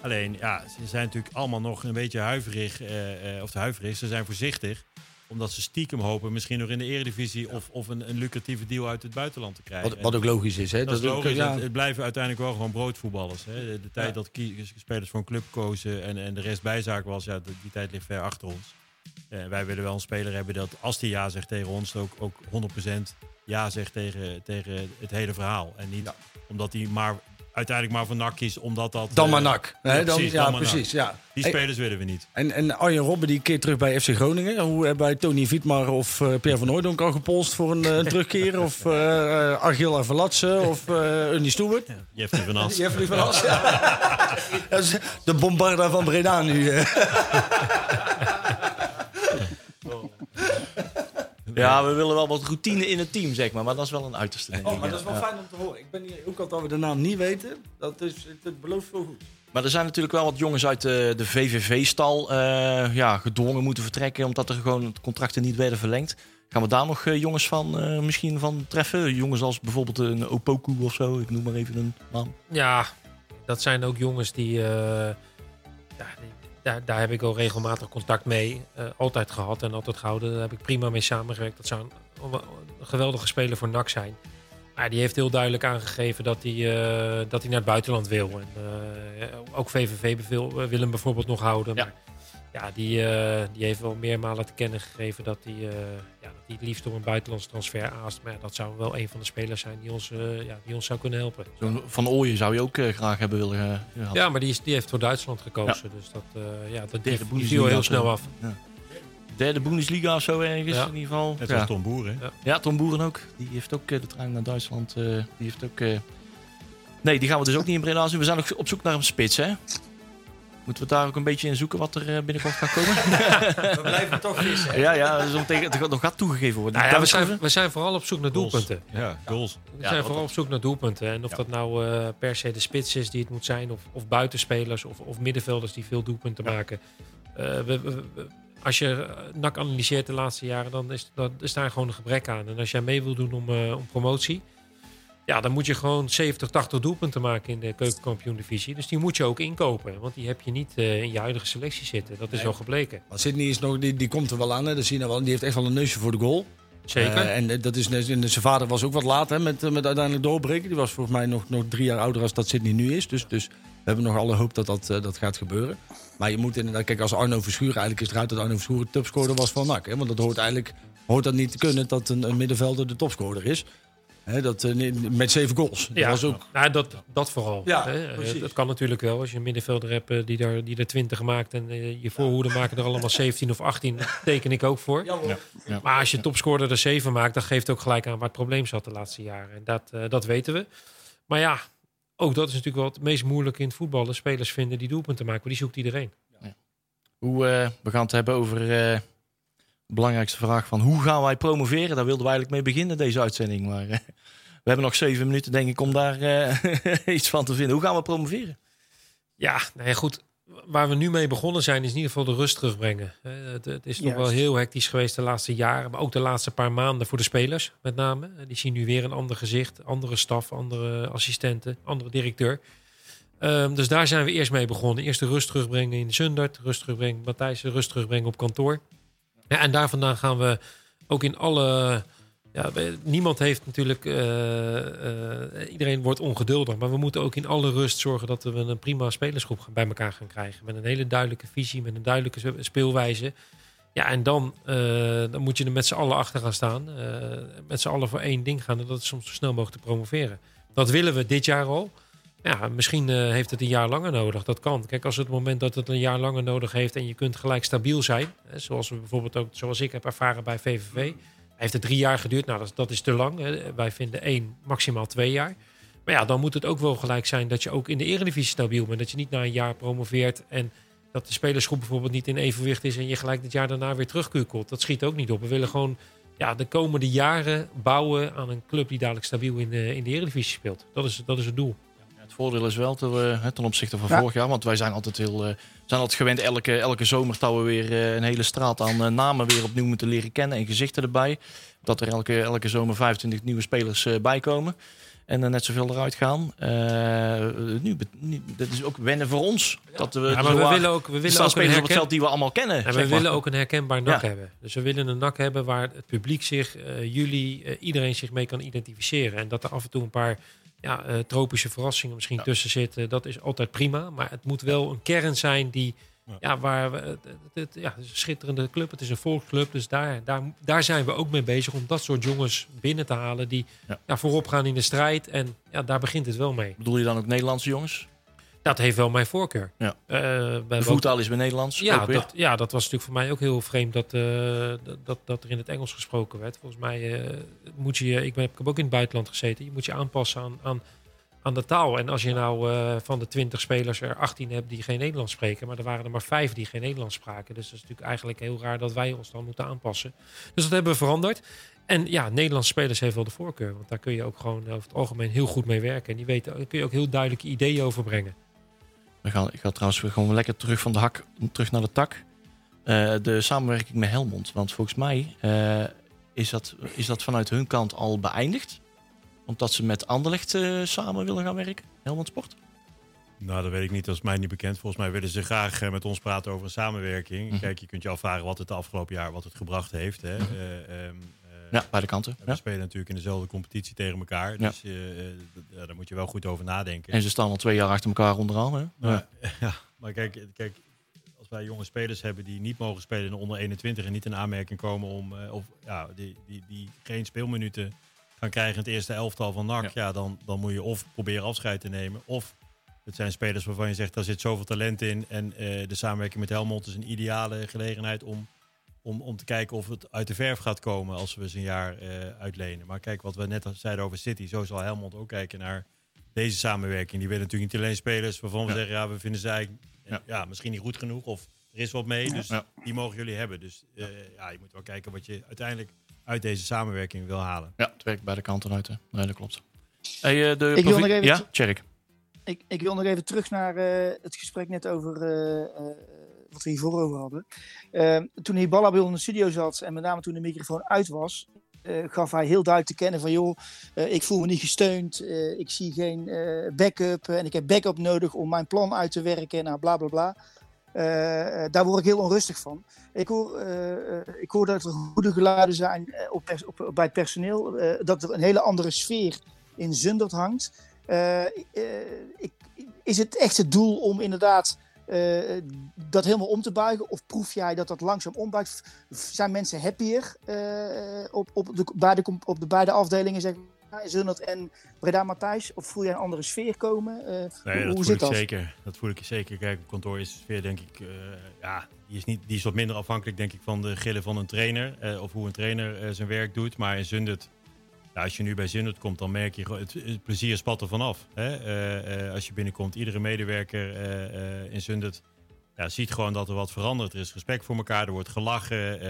Alleen, ja, ze zijn natuurlijk allemaal nog een beetje huiverig. eh, eh, of huiverig, ze zijn voorzichtig. Omdat ze stiekem hopen misschien nog in de eredivisie... of, of een, een lucratieve deal uit het buitenland te krijgen. Wat, wat ook logisch is. Hè? Dat is logisch. ja. Het, het blijven uiteindelijk wel gewoon broodvoetballers. Hè. De, de tijd Ja. dat spelers voor een club kozen en, en de rest bijzaak was, ja, die, die tijd ligt ver achter ons. Eh, wij willen wel een speler hebben dat als die ja zegt tegen ons, ook, ook 100% ja zegt tegen, tegen het hele verhaal. En niet Ja. omdat hij maar uiteindelijk maar van nak kiest, omdat dat... Dan eh, maar nak. hè? ja, dan, precies, ja, dan nak. precies. Ja. Die Hey, spelers willen we niet. en, en Arjen Robben die keert terug bij FC Groningen. Hoe hebben bij Tony Vietmar of eh, Pierre van Hooydonk al gepolst voor een, eh, een terugkeer? Of eh uh, Argil Avalatse of uh, Ernie Stewart? Jeffrey van As. Jeffrey van As. Ja. De bombarda van Breda nu. eh. Ja, we willen wel wat routine in het team, zeg maar. Maar dat is wel een uiterste. denk Oh, maar dat is wel ja. fijn om te horen. Ik ben hier ook al dat we de naam niet weten. Dat is, het, het belooft veel goed. Maar er zijn natuurlijk wel wat jongens uit de, de VVV-stal eh, ja, gedwongen moeten vertrekken. Omdat er gewoon contracten niet werden verlengd. Gaan we daar nog eh, jongens van eh, misschien van treffen? Jongens als bijvoorbeeld een Opoku of zo. Ik noem maar even een naam. Ja, dat zijn ook jongens die. Daar, daar heb ik wel regelmatig contact mee. eh, altijd gehad en altijd gehouden. Daar heb ik prima mee samengewerkt. Dat zou een, een geweldige speler voor NAC zijn. Maar die heeft heel duidelijk aangegeven dat hij, eh, dat hij naar het buitenland wil. En, eh, ook VVV wil hem bijvoorbeeld nog houden. Ja. Maar ja, die, eh, die heeft wel meermalen te kennen gegeven dat hij, eh, ja, dat hij het liefst door een buitenlandse transfer aast. Maar ja, dat zou wel een van de spelers zijn die ons, eh, ja, die ons zou kunnen helpen. Zo'n Van Ooyen zou je ook graag hebben willen. Ja, maar die, is, die heeft voor Duitsland gekozen. Dus dat, eh, ja, dat die, Derde die Bundesliga viel heel zo. snel af. Derde Bundesliga of zo ergens Ja. in ieder geval. Net ja. als Tom Boer, hè? Ja, Tom Boeren ook. Die heeft ook de trein naar Duitsland. eh, die heeft ook. eh, Nee, die gaan we dus ook niet in Breda zien. We zijn nog op zoek naar een spits, hè? Moeten we daar ook een beetje in zoeken wat er eh, binnenkort gaat komen? We blijven toch vissen. ja, ja, dus om tegen, het gaat nog gaat toegegeven worden. Nou ja, we, zijn, we zijn vooral op zoek naar Goals. doelpunten. Ja, goals. We zijn dat vooral op zoek naar doelpunten. En of Ja. dat nou eh, per se de spits is die het moet zijn, of, of buitenspelers, of, of middenvelders die veel doelpunten maken. Eh, we, als je NAC analyseert de laatste jaren, dan is, dan is daar gewoon een gebrek aan. En als jij mee wil doen om, eh, om promotie, ja, dan moet je gewoon 70, 80 doelpunten maken in de keukenkampioen-divisie. Dus die moet je ook inkopen, want die heb je niet eh, in je huidige selectie zitten. Dat is Nee. wel gebleken. Maar Sydney is nog, die, die komt er wel aan. Hè. Dat zie je nou wel. Die heeft echt wel een neusje voor de goal. Zeker. Eh, en eh, dat is, en zijn vader was ook wat laat hè, met, met uiteindelijk doorbreken. Die was volgens mij nog, nog drie jaar ouder als dat Sydney nu is. Dus, dus we hebben nog alle hoop dat dat, dat gaat gebeuren. Maar je moet inderdaad, kijk, als Arno Verschuren, eigenlijk is het eruit dat Arno Verschuren topscorer was van NAC. Hè, want dat hoort eigenlijk hoort dat niet te kunnen dat een, een middenvelder de topscorer is. Hè, dat, eh, met zeven goals. Dat Ja, was ook, nou, dat, dat vooral. Ja, hè. Eh. Dat kan natuurlijk wel. Als je een middenvelder hebt eh, die, daar, die er 20 maakt en je voorhoede maken er allemaal 17 of 18, daar teken ik ook voor. Ja. Maar als je topscorer er 7 maakt, dan geeft ook gelijk aan waar het probleem zat de laatste jaren. En dat, eh, dat weten we. Maar ja, ook dat is natuurlijk wel het meest moeilijke in het voetballen. Spelers vinden die doelpunten maken, maar die zoekt iedereen. Hoe, eh, we gaan het hebben over eh, belangrijkste vraag van hoe gaan wij promoveren? Daar wilden we eigenlijk mee beginnen, deze uitzending. Maar eh, we hebben nog zeven minuten, denk ik, om daar eh, iets van te vinden. Hoe gaan we promoveren? Ja, nou ja, goed. Waar we nu mee begonnen zijn, is in ieder geval de rust terugbrengen. Het, het is toch Juist. wel heel hectisch geweest de laatste jaren, maar ook de laatste paar maanden voor de spelers, met name. Eh, Die zien nu weer een ander gezicht, andere staf, andere assistenten, andere directeur. Ehm, dus daar zijn we eerst mee begonnen. Eerst de rust terugbrengen in de Zundert, rust terugbrengen Matthijs, de rust terugbrengen op kantoor. En daar vandaan gaan we ook in alle. Ja, niemand heeft natuurlijk. eh, eh, iedereen wordt ongeduldig. Maar we moeten ook in alle rust zorgen dat we een prima spelersgroep bij elkaar gaan krijgen. Met een hele duidelijke visie, met een duidelijke spe- speelwijze. Ja, en dan, eh, dan moet je er met z'n allen achter gaan staan. met z'n allen voor één ding gaan. En dat is soms zo snel mogelijk te promoveren. dat willen we dit jaar al. Ja, misschien eh, heeft het een jaar langer nodig. Dat kan. Kijk, als het moment dat het een jaar langer nodig heeft en je kunt gelijk stabiel zijn, hè, zoals we bijvoorbeeld ook, zoals ik heb ervaren bij VVV, heeft het drie jaar geduurd. Nou, dat, is- te lang. Hè. Wij vinden één, maximaal twee jaar. Maar ja, dan moet het ook wel gelijk zijn dat je ook in de Eredivisie stabiel bent. Dat je niet na een jaar promoveert en dat de spelersgroep bijvoorbeeld niet in evenwicht is en je gelijk het jaar daarna weer terugkukelt. Dat schiet ook niet op. We willen gewoon ja, de komende jaren bouwen aan een club die dadelijk stabiel in de, in de Eredivisie speelt. Dat is, dat is het doel. Voordeel is wel dat we, hè, ten opzichte van Ja. vorig jaar, want wij zijn altijd heel, eh, zijn altijd gewend elke, elke zomer dat we weer eh, een hele straat aan eh, namen weer opnieuw moeten leren kennen en gezichten erbij. Dat er elke, elke zomer 25 nieuwe spelers eh, bij komen en er net zoveel eruit gaan. Eh, nu, nu, dat is ook wennen voor ons. Dat we, Ja, maar we willen ook, we willen ook een spelers op het herken- veld die we allemaal kennen. En we maar. willen ook een herkenbaar NAC Ja. hebben. Dus we willen een NAC hebben waar het publiek zich, eh, jullie, eh, iedereen zich mee kan identificeren. En dat er af en toe een paar ja, eh, tropische verrassingen misschien Ja. tussen zitten. Dat is altijd prima. Maar het moet wel een kern zijn die... Ja. Ja, waar we, het, ja, het is een schitterende club. Het is een volksclub. Dus daar, daar, daar zijn we ook mee bezig om dat soort jongens binnen te halen. Die ja. voorop gaan in de strijd. En ja, daar begint het wel mee. Bedoel je dan ook Nederlandse jongens? Dat heeft wel mijn voorkeur. Ja. Eh, De ook- voertaal is bij Nederlands. ja dat, ja, dat was natuurlijk voor mij ook heel vreemd dat, eh, dat, dat, er in het Engels gesproken werd. Volgens mij eh, moet je, ik, ben, ik heb ook in het buitenland gezeten, je moet je aanpassen aan, aan, aan de taal. En als je nou eh, van de 20 spelers er 18 hebt die geen Nederlands spreken, maar er waren er maar vijf die geen Nederlands spraken. Dus dat is natuurlijk eigenlijk heel raar dat wij ons dan moeten aanpassen. Dus dat hebben we veranderd. En ja, Nederlandse spelers heeft wel de voorkeur, want daar kun je ook gewoon over het algemeen heel goed mee werken. En die weten, daar kun je ook heel duidelijke ideeën over brengen. We gaan, ik ga trouwens weer gewoon lekker terug van de hak, terug naar de tak. Eh, de samenwerking met Helmond. Want volgens mij eh, is, dat, is dat vanuit hun kant al beëindigd. Omdat ze met Anderlecht eh, samen willen gaan werken. Helmond Sport. Nou, dat weet ik niet. Dat is mij niet bekend. Volgens mij willen ze graag met ons praten over een samenwerking. Mhm. Kijk, je kunt je afvragen wat het de afgelopen jaar wat het gebracht heeft. Hè. Eh, ehm, eh, Ja, beide kanten. We Ja. spelen natuurlijk in dezelfde competitie tegen elkaar. Dus eh, eh, daar moet je wel goed over nadenken. En ze staan al twee jaar achter elkaar onderaan. Hè? Ja. Maar, ja, maar kijk, kijk, als wij jonge spelers hebben die niet mogen spelen in de onder 21 en niet in aanmerking komen om, eh, of ja, die, die, die geen speelminuten gaan krijgen in het eerste elftal van NAC, ja. dan, dan moet je of proberen afscheid te nemen, of het zijn spelers waarvan je zegt, daar zit zoveel talent in en de samenwerking met Helmond is een ideale gelegenheid om, om, om te kijken of het uit de verf gaat komen als we ze een jaar eh, uitlenen. Maar kijk, wat we net al zeiden over City, zo zal Helmond ook kijken naar deze samenwerking. Die willen natuurlijk niet alleen spelers waarvan we Ja. zeggen, ja, we vinden ze eigenlijk Ja. ja. misschien niet goed genoeg of er is wat mee. Dus Ja. die mogen jullie hebben. Dus eh, ja, je moet wel kijken wat je uiteindelijk uit deze samenwerking wil halen. ja, het werkt beide kanten uit. Hè? Nee, dat klopt. Hey, eh, de Ik wil nog even- Ja, Tjerk. Ik, ik wil nog even terug naar eh, het gesprek net over eh, eh, wat we hiervoor over hadden. Eh, toen Hiballa bij ons in de studio zat en met name toen de microfoon uit was, eh, gaf hij heel duidelijk te kennen van joh, eh, ik voel me niet gesteund, eh, ik zie geen backup en ik heb backup nodig om mijn plan uit te werken, nou bla bla bla. Daar word ik heel onrustig van. Ik hoor, ik hoor dat er goede geluiden zijn op, op, bij het personeel, dat er een hele andere sfeer in Zundert hangt. Ik, is het echt het doel om inderdaad eh, dat helemaal om te buigen? Of proef jij dat dat langzaam ombuigt? Zijn mensen happier eh, op, op, de, beide, op de beide afdelingen, zeg Zundert en Breda Matthijs? Of voel jij een andere sfeer komen? Eh, Nee, hoe dat hoe zit ik dat? zeker. Dat voel ik zeker. Kijk, op kantoor is de sfeer denk ik, ja, die is, niet, die is wat minder afhankelijk denk ik van de gillen van een trainer. of hoe een trainer zijn werk doet. Maar in Zundert, als je nu bij Zundert komt, dan merk je het, het plezier spat er vanaf. Hè? Eh, eh, als je binnenkomt, iedere medewerker eh, in Zundert ja, ziet gewoon dat er wat verandert. Er is respect voor elkaar, er wordt gelachen,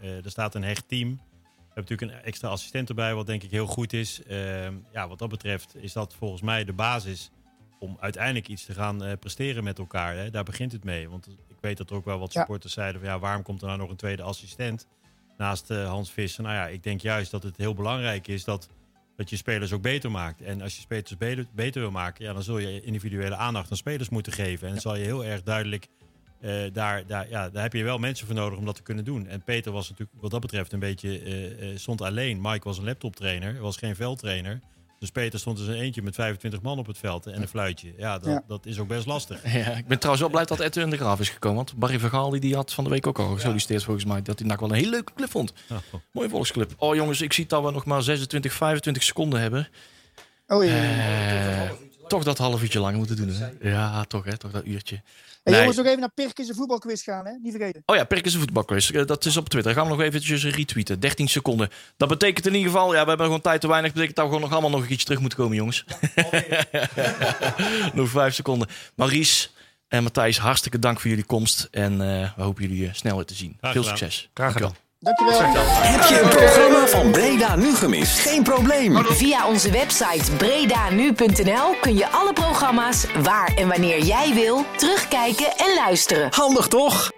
er staat een hecht team. We hebben natuurlijk een extra assistent erbij, wat denk ik heel goed is. Ehm, ja, wat dat betreft is dat volgens mij de basis om uiteindelijk iets te gaan presteren met elkaar. Hè. Daar begint het mee. Want ik weet dat er ook wel wat Ja. supporters zeiden van ja, waarom komt er nou nog een tweede assistent naast eh, Hans Visser? Nou ja, ik denk juist dat het heel belangrijk is dat, dat je spelers ook beter maakt. En als je spelers beter, beter wil maken, ja, dan zul je individuele aandacht aan spelers moeten geven. En dan zal je heel erg duidelijk eh, daar, daar, ja, daar heb je wel mensen voor nodig om dat te kunnen doen. En Peter was natuurlijk wat dat betreft een beetje, eh, stond alleen. Mike was een laptoptrainer, was geen veldtrainer. Dus Peter stond dus een eentje met 25 man op het veld en een fluitje. Ja, dat, Ja. dat is ook best lastig. Ja, ik ben trouwens wel blij dat Edwin de Graaf is gekomen. Want Barry Vergaal die, die had van de week ook al gesolliciteerd volgens mij. Dat hij nou wel een hele leuke club vond. Oh. Mooie volksclub. Oh jongens, ik zie dat we nog maar 26, 25 seconden hebben. Oh ja. Eh, toch dat half uurtje langer moeten doen. Hè? Ja, toch hè, toch dat uurtje. Hey, Nee. jongens, nog even naar Pirkens en voetbalquiz gaan, hè? Niet vergeten. Oh ja, Perkins voetbalquiz. Eh, Dat is op Twitter. Gaan we nog eventjes retweeten. 13 seconden. Dat betekent in ieder geval, ja, we hebben gewoon tijd te weinig. Dat betekent dat we gewoon nog allemaal nog iets terug moeten komen, jongens. nog vijf seconden. Maurice en Matthijs, hartstikke dank voor jullie komst. En eh, we hopen jullie eh, snel weer te zien. Graag Veel gedaan. succes. Graag gedaan. Dankjewel. Heb je een programma van Breda nu gemist? Geen probleem. Via onze website bredanu.nl kun je alle programma's waar en wanneer jij wil terugkijken en luisteren. Handig toch?